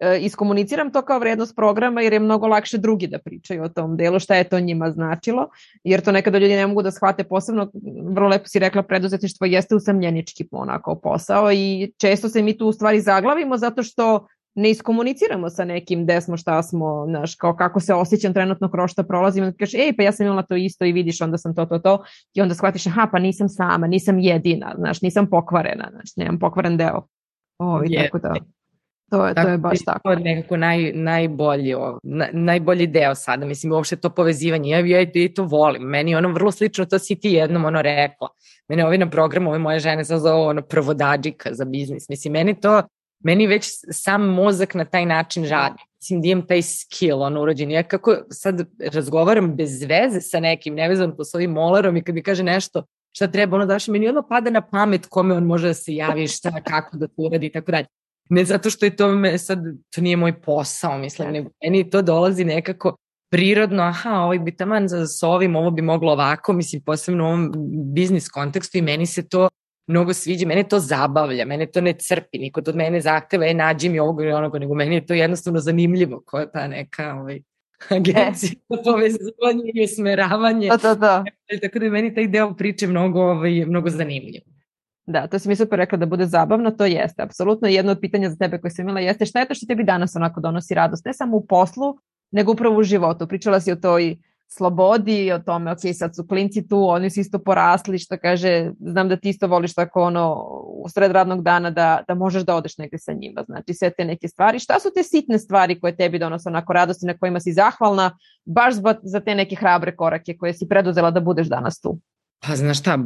S1: e, iskomuniciram to kao vrednost programa jer je mnogo lakše drugi da pričaju o tom delu šta je to njima značilo, jer to nekada ljudi ne mogu da shvate posebno, vrlo lepo si rekla, preduzetništvo jeste usamljenički onako posao i često se mi tu u stvari zaglavimo zato što ne iskomuniciramo sa nekim gde smo, šta smo, znaš, kao kako se osjećam trenutno kroz šta prolazim, onda kažeš, ej, pa ja sam imala to isto i vidiš, onda sam to, to, to, i onda shvatiš, aha, pa nisam sama, nisam jedina, znaš, nisam pokvarena, znaš, nemam pokvaren deo. Ovo, i tako da. To je, tako, to je baš tako. To je
S2: nekako naj, najbolji, na, najbolji deo sada, mislim, uopšte to povezivanje, ja, ja, ja to volim, meni ono vrlo slično, to si ti jednom ono rekla, mene ovi na programu, ove moje žene sa zove ono prvodađika za biznis, mislim, meni to meni već sam mozak na taj način radi. Mislim da imam taj skill, ono, urođen. Ja kako sad razgovaram bez veze sa nekim, nevezan po svojim molarom i kad mi kaže nešto šta treba, ono daš, meni ono pada na pamet kome on može da se javi, šta, kako da to uradi i tako dalje. Ne zato što je to me sad, to nije moj posao, mislim, nego meni to dolazi nekako prirodno, aha, ovaj bi taman za, s ovim, ovo bi moglo ovako, mislim, posebno u ovom biznis kontekstu i meni se to mnogo sviđa, mene to zabavlja, mene to ne crpi, niko od mene zahteva, e, nađi mi ovog ili onoga, nego meni je to jednostavno zanimljivo, koja je ta neka ovaj, agencija za povezivanje i usmeravanje.
S1: Da, da, da.
S2: Tako da je meni taj deo priče mnogo, ovaj, mnogo zanimljiv.
S1: Da, to si mi super rekla da bude zabavno, to jeste, apsolutno. Jedno od pitanja za tebe koje sam imala jeste šta je to što tebi danas onako donosi radost, ne samo u poslu, nego upravo u životu. Pričala si o toj slobodi, o tome, ok, sad su klinci tu, oni su isto porasli, što kaže, znam da ti isto voliš tako ono, u sred radnog dana da, da možeš da odeš negde sa njima, znači sve te neke stvari. Šta su te sitne stvari koje tebi donose onako radosti, na kojima si zahvalna, baš za te neke hrabre korake koje si preduzela da budeš danas tu?
S2: Pa znaš šta,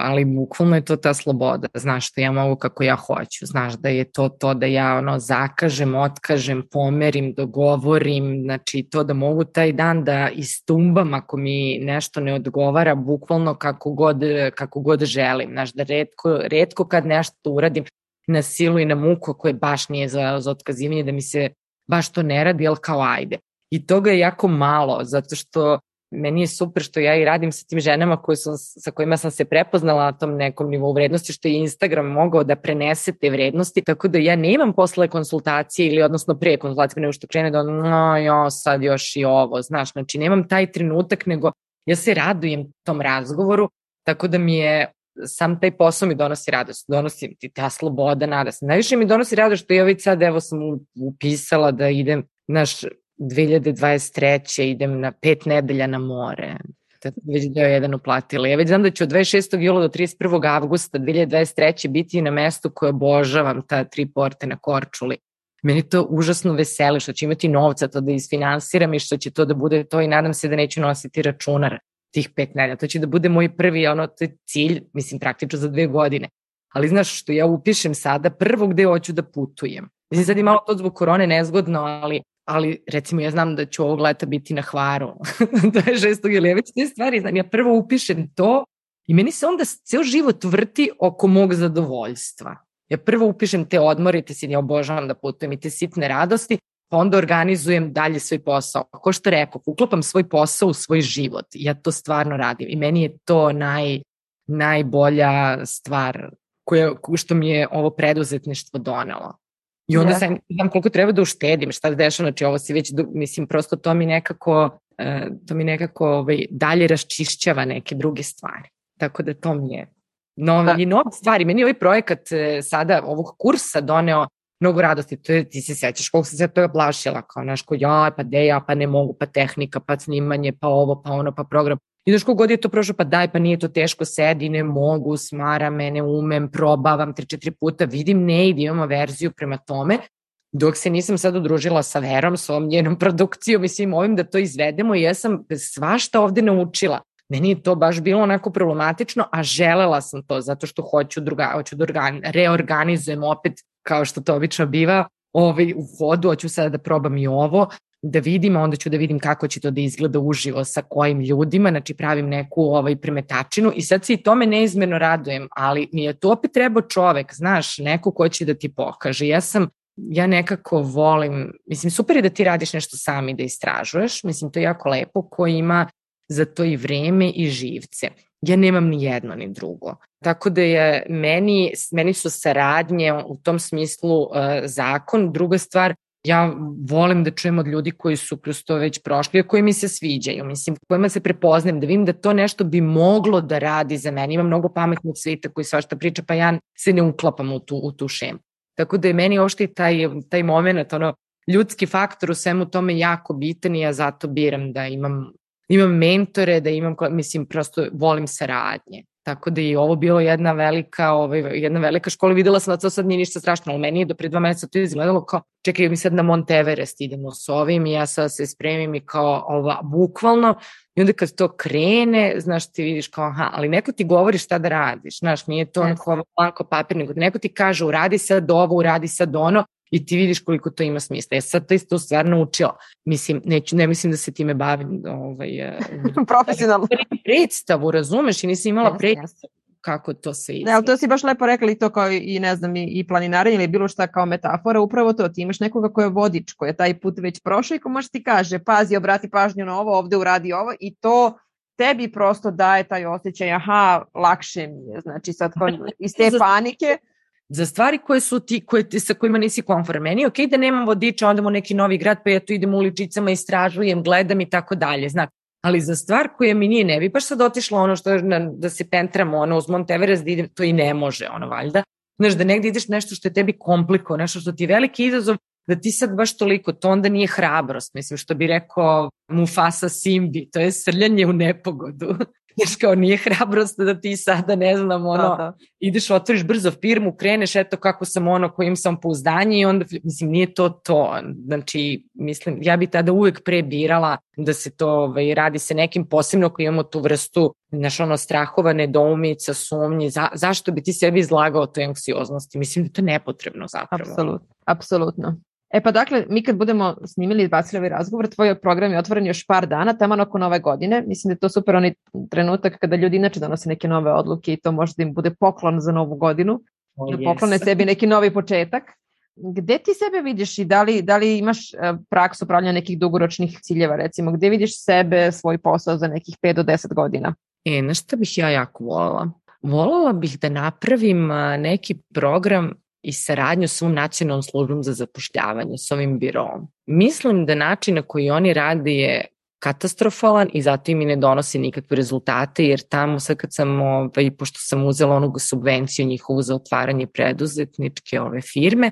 S2: ali bukvalno je to ta sloboda, znaš da ja mogu kako ja hoću, znaš da je to to da ja ono zakažem, otkažem, pomerim, dogovorim, znači to da mogu taj dan da istumbam ako mi nešto ne odgovara bukvalno kako god, kako god želim, znaš da redko, redko kad nešto uradim na silu i na muku koje baš nije za, za otkazivanje da mi se baš to ne radi, ali kao ajde. I toga je jako malo, zato što meni je super što ja i radim sa tim ženama koje sam, sa kojima sam se prepoznala na tom nekom nivou vrednosti, što je Instagram mogao da prenese te vrednosti, tako da ja ne imam posle konsultacije ili odnosno pre konsultacije, nego što krene da no, jo, sad još i ovo, znaš, znači nemam taj trenutak, nego ja se radujem tom razgovoru, tako da mi je sam taj posao mi donosi radost, donosi ti ta sloboda, nada se. Najviše mi donosi radost što ja već sad, evo sam upisala da idem, znaš, 2023. idem na pet nedelja na more. Već deo jedan uplatila. Ja već znam da ću od 26. jula do 31. avgusta 2023. biti na mestu koje obožavam, ta tri porte na Korčuli. Meni to užasno veseli što ću imati novca to da isfinansiram i što će to da bude to i nadam se da neću nositi računar tih pet nedelja. To će da bude moj prvi ono, to je cilj, mislim praktično za dve godine. Ali znaš što ja upišem sada, prvo gde hoću da putujem. Mislim sad je malo to zbog korone nezgodno, ali ali recimo ja znam da ću ovog leta biti na hvaru, to je šestog ili već te stvari, znam, ja prvo upišem to i meni se onda ceo život vrti oko mog zadovoljstva. Ja prvo upišem te odmore te sin, ja obožavam da putujem i te sitne radosti, pa onda organizujem dalje svoj posao. Ko što rekao, uklopam svoj posao u svoj život. Ja to stvarno radim i meni je to naj, najbolja stvar koja, što mi je ovo preduzetništvo donelo. I onda yeah. sam znam koliko treba da uštedim, šta se dešava, znači ovo se već, mislim, prosto to mi nekako, uh, to mi nekako ovaj, dalje raščišćava neke druge stvari. Tako da to mi je nove, da. nove stvari. Meni je ovaj projekat uh, sada, ovog kursa doneo mnogo radosti, to je, ti se sećaš koliko sam se toga plašila, kao naš, ko ja, pa de ja, pa ne mogu, pa tehnika, pa snimanje, pa ovo, pa ono, pa program. I znaš kogod je to prošlo, pa daj, pa nije to teško, sedi, ne mogu, smara me, ne umem, probavam tri, četiri puta, vidim, ne ide, imamo verziju prema tome, dok se nisam sad udružila sa Verom, sa ovom njenom produkcijom i svim ovim da to izvedemo i ja sam svašta ovde naučila. Meni je to baš bilo onako problematično, a želela sam to zato što hoću, druga, hoću da organ, reorganizujem opet kao što to obično biva, ovaj, u hodu, hoću sada da probam i ovo, da vidim, onda ću da vidim kako će to da izgleda uživo sa kojim ljudima, znači pravim neku ovaj premetačinu i sad se i tome neizmjerno radujem, ali mi je to opet trebao čovek, znaš, neko ko će da ti pokaže. Ja sam ja nekako volim, mislim super je da ti radiš nešto sami da istražuješ, mislim to je jako lepo ko ima za to i vreme i živce. Ja nemam ni jedno ni drugo. Tako da je meni, meni su saradnje u tom smislu uh, zakon. Druga stvar, ja volim da čujem od ljudi koji su kroz to već prošli, koji mi se sviđaju, mislim, kojima se prepoznajem, da vidim da to nešto bi moglo da radi za mene. Ima mnogo pametnog svita koji svašta priča, pa ja se ne uklapam u tu, u tu šemu. Tako da je meni ošte taj, taj moment, ono, ljudski faktor u svemu tome jako bitan i ja zato biram da imam, imam mentore, da imam, mislim, prosto volim saradnje. Tako da je ovo bilo jedna velika, ovaj, jedna velika škola. Videla sam da to sad nije ništa strašno, ali meni je do pre dva meseca to izgledalo kao, čekaj, mi sad na Monteverest idemo s ovim i ja sad se spremim i kao, ova, bukvalno, i onda kad to krene, znaš, ti vidiš kao, aha, ali neko ti govori šta da radiš, znaš, nije to yes. onako blanko papir, nego neko ti kaže, uradi sad ovo, uradi sad ono, i ti vidiš koliko to ima smisla. Ja sad to isto stvar naučila. Mislim, neću, ne mislim da se time bavim ovaj,
S1: e, profesionalno.
S2: Predstavu, razumeš, i nisam imala yes, predstavu kako to se izgleda.
S1: Ne, ali to si baš lepo rekla i to kao i ne znam i, i planinarenje ili bilo šta kao metafora, upravo to, ti imaš nekoga ko je vodič, ko je taj put već prošao i ko može ti kaže, pazi, obrati pažnju na ovo, ovde uradi ovo i to tebi prosto daje taj osjećaj, aha, lakše mi je, znači sad kao iz te panike
S2: za stvari koje su ti, koje, sa kojima nisi konform. Meni je okej okay da nemam vodiča, onda u neki novi grad, pa ja tu idem uličicama, istražujem, gledam i tako dalje. Znači, ali za stvar koja mi nije, ne bi baš sad otišla ono što na, da se pentramo ono uz Monteveres da idem, to i ne može ono valjda. Znaš, da negde ideš nešto što je tebi kompliko, nešto što ti je veliki izazov, da ti sad baš toliko, to onda nije hrabrost, mislim što bi rekao Mufasa Simbi, to je srljanje u nepogodu. Znaš, kao nije hrabrost da ti sada, ne znam, ono, da, da. ideš, otvoriš brzo firmu, kreneš, eto kako sam ono, kojim sam pouzdanje i onda, mislim, nije to to. Znači, mislim, ja bi tada uvek pre birala da se to ovaj, radi se nekim posebno koji imamo tu vrstu znaš, ono, strahova, nedoumica, sumnji, za, zašto bi ti sebi izlagao toj anksioznosti? Mislim da to je nepotrebno zapravo.
S1: Apsolutno, apsolutno. E pa dakle, mi kad budemo snimili i bacili ovaj razgovor, tvoj program je otvoren još par dana, tamo oko nove godine. Mislim da je to super onaj trenutak kada ljudi inače donose neke nove odluke i to može da im bude poklon za novu godinu, oh, da poklone yes. sebi neki novi početak. Gde ti sebe vidiš i da li, da li imaš e, praksu pravljanja nekih dugoročnih ciljeva, recimo, gde vidiš sebe, svoj posao za nekih 5 do 10 godina?
S2: E, na šta bih ja jako volala? Volala bih da napravim neki program i saradnju s ovom nacionalnom službom za zapošljavanje, s ovim birom. Mislim da način na koji oni rade je katastrofalan i zato im i ne donosi nikakve rezultate, jer tamo sad kad sam, ovaj, pošto sam uzela onog subvenciju njihovu za otvaranje preduzetničke ove firme,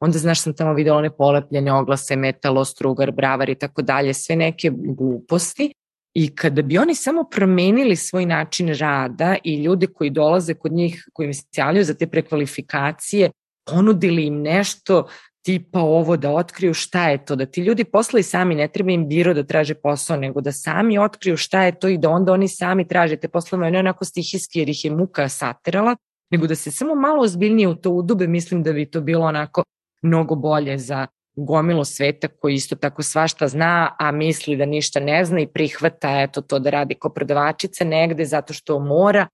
S2: onda znaš sam tamo videla one polepljene oglase, metalo, strugar, bravar i tako dalje, sve neke gluposti. I kada bi oni samo promenili svoj način rada i ljude koji dolaze kod njih, koji mi se javljaju za te prekvalifikacije, ponudili im nešto tipa ovo da otkriju šta je to, da ti ljudi posle i sami ne treba im biro da traže posao, nego da sami otkriju šta je to i da onda oni sami traže te poslove, ne onako stihijski jer ih je muka saterala, nego da se samo malo ozbiljnije u to udube, mislim da bi to bilo onako mnogo bolje za gomilo sveta koji isto tako svašta zna, a misli da ništa ne zna i prihvata eto to da radi ko prodavačica negde zato što mora,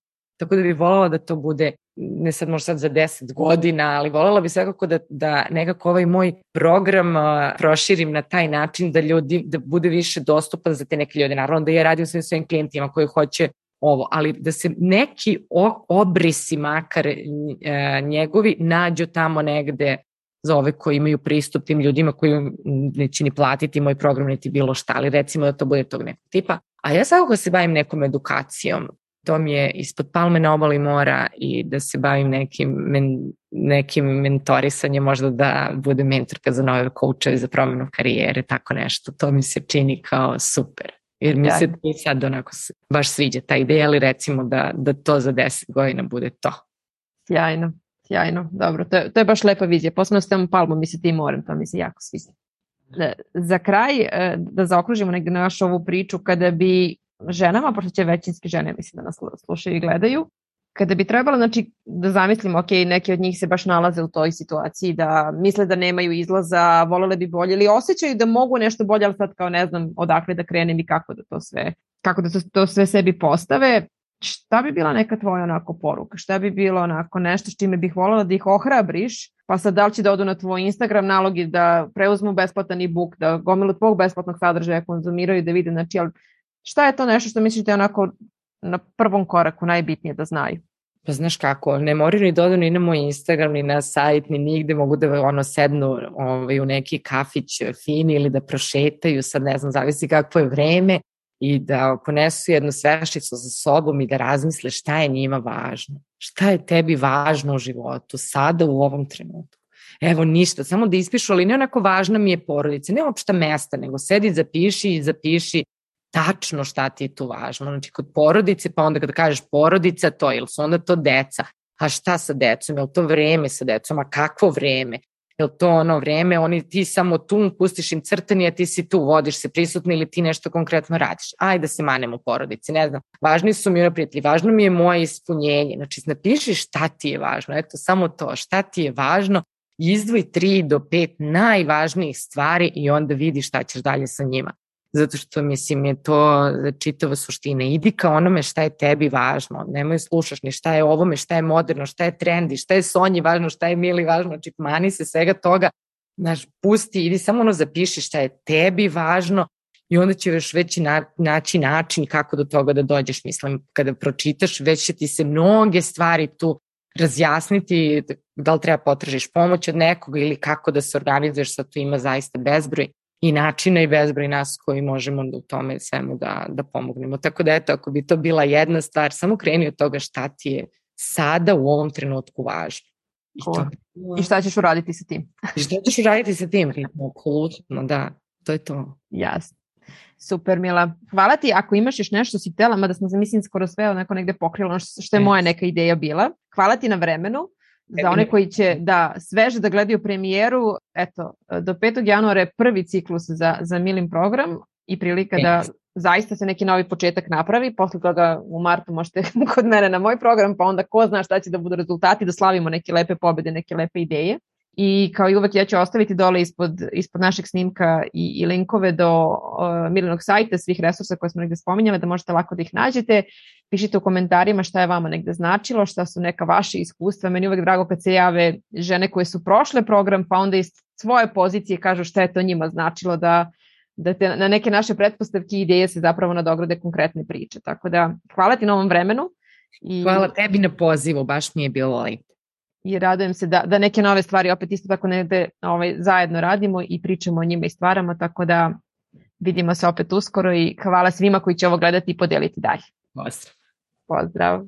S2: tako da bi volala da to bude ne sad možda sad za 10 godina, ali voljela bi svakako da, da nekako ovaj moj program uh, proširim na taj način da ljudi, da bude više dostupan za te neke ljude. Naravno da ja radim svim svojim klijentima koji hoće ovo, ali da se neki obrisi makar e, njegovi nađu tamo negde za ove koji imaju pristup tim ljudima koji neće ni platiti moj program niti bilo šta, ali recimo da to bude tog nekog tipa. A ja svakako se bavim nekom edukacijom to mi je ispod palme na obali mora i da se bavim nekim, men, nekim mentorisanjem, možda da budem mentorka za nove koučeve za promenu karijere, tako nešto. To mi se čini kao super. Jer mi se i sad onako baš sviđa ta ideja, ali recimo da, da to za 10 godina bude to.
S1: Sjajno, sjajno, dobro. To je, to je baš lepa vizija. Posebno s tem palmom mi se ti morem, to mi se jako sviđa. Da, za kraj, e, da zaokružimo negde našu ovu priču, kada bi ženama, pošto će većinski žene mislim da nas slušaju i gledaju, kada bi trebalo znači, da zamislimo, ok, neki od njih se baš nalaze u toj situaciji, da misle da nemaju izlaza, volele bi bolje ili osjećaju da mogu nešto bolje, ali sad kao ne znam odakle da krenem i kako da to sve, kako da to, to sve sebi postave, šta bi bila neka tvoja onako poruka? Šta bi bilo onako nešto s čime bih voljela da ih ohrabriš? Pa sad da li će da odu na tvoj Instagram nalog i da preuzmu besplatan e-book, da gomilu tvog besplatnog sadržaja konzumiraju da vide, znači, ali šta je to nešto što misliš da onako na prvom koraku najbitnije da znaju?
S2: Pa znaš kako, ne moraju ni dodu ni na moj Instagram, ni na sajt, ni nigde, mogu da ono sednu ovaj, u neki kafić fini ili da prošetaju, sad ne znam, zavisi kakvo je vreme i da ponesu jednu svešicu sa sobom i da razmisle šta je njima važno. Šta je tebi važno u životu sada u ovom trenutku. Evo ništa, samo da ispišu, ali ne onako važna mi je porodica, ne opšta mesta, nego sedi, zapiši i zapiši tačno šta ti je tu važno. Znači kod porodice, pa onda kada kažeš porodica to, ili su onda to deca, a šta sa decom, je li to vreme sa decom, a kakvo vreme? Je li to ono vreme, oni ti samo tu pustiš im crtani, a ti si tu, vodiš se prisutno ili ti nešto konkretno radiš. Ajde da se manem u porodici, ne znam. Važni su mi ono prijatelji, važno mi je moje ispunjenje. Znači, napiši šta ti je važno, eto, samo to, šta ti je važno, izdvoj tri do pet najvažnijih stvari i onda vidi šta ćeš dalje sa njima zato što mislim je to čitava suština. Idi ka onome šta je tebi važno, nemoj slušaš ni šta je ovome, šta je moderno, šta je trendi, šta je Sonji važno, šta je Mili važno, znači mani se svega toga, znaš, pusti, idi samo ono zapiši šta je tebi važno i onda će još već na, naći način kako do toga da dođeš, mislim, kada pročitaš, već će ti se mnoge stvari tu razjasniti da li treba potražiš pomoć od nekoga ili kako da se organizuješ, sad tu ima zaista bezbroj i načina i bezbroj nas koji možemo u tome svemu da, da pomognemo. Tako da eto, ako bi to bila jedna stvar, samo kreni od toga šta ti je sada u ovom trenutku važno.
S1: I, to. I šta ćeš uraditi sa tim?
S2: I šta ćeš uraditi sa tim? Apsolutno, da. To je to.
S1: Jasno. Super, Mila. Hvala ti. Ako imaš još nešto si tela, mada smo mislim skoro sve onako negde pokrilo, što je moja neka ideja bila. Hvala ti na vremenu. Za one koji će da sveže da gledaju premijeru, eto, do 5. januara je prvi ciklus za, za Milim program i prilika da zaista se neki novi početak napravi, posle toga u martu možete kod mene na moj program, pa onda ko zna šta će da budu rezultati, da slavimo neke lepe pobede, neke lepe ideje. I kao i uvek ja ću ostaviti dole ispod, ispod našeg snimka i, i linkove do uh, Milinog sajta, svih resursa koje smo negde spominjali, da možete lako da ih nađete. Pišite u komentarima šta je vama negde značilo, šta su neka vaše iskustva. Meni uvek drago kad se jave žene koje su prošle program, pa onda iz svoje pozicije kažu šta je to njima značilo da da te na neke naše pretpostavke i ideje se zapravo nadograde konkretne priče. Tako da hvala ti na ovom vremenu.
S2: I... Hvala tebi na pozivu, baš mi je bilo lepo
S1: i radujem se da, da neke nove stvari opet isto tako negde ovaj, zajedno radimo i pričamo o njima i stvaramo, tako da vidimo se opet uskoro i hvala svima koji će ovo gledati i podeliti dalje.
S2: Pozdrav.
S1: Pozdrav.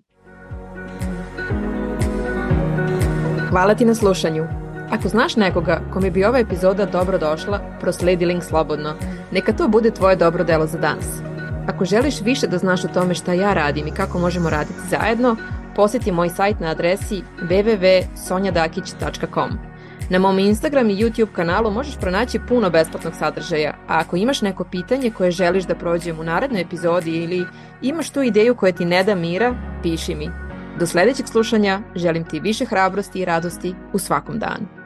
S1: Hvala ti na slušanju. Ako znaš nekoga kome bi ova epizoda dobro došla, prosledi link slobodno. Neka to bude tvoje dobro delo za danas. Ako želiš više da znaš o tome šta ja radim i kako možemo raditi zajedno, poseti moj sajt na adresi www.sonjadakić.com. Na mom Instagram i YouTube kanalu možeš pronaći puno besplatnog sadržaja, a ako imaš neko pitanje koje želiš da prođem u narednoj epizodi ili imaš tu ideju koja ti ne da mira, piši mi. Do sledećeg slušanja želim ti više hrabrosti i radosti u svakom danu.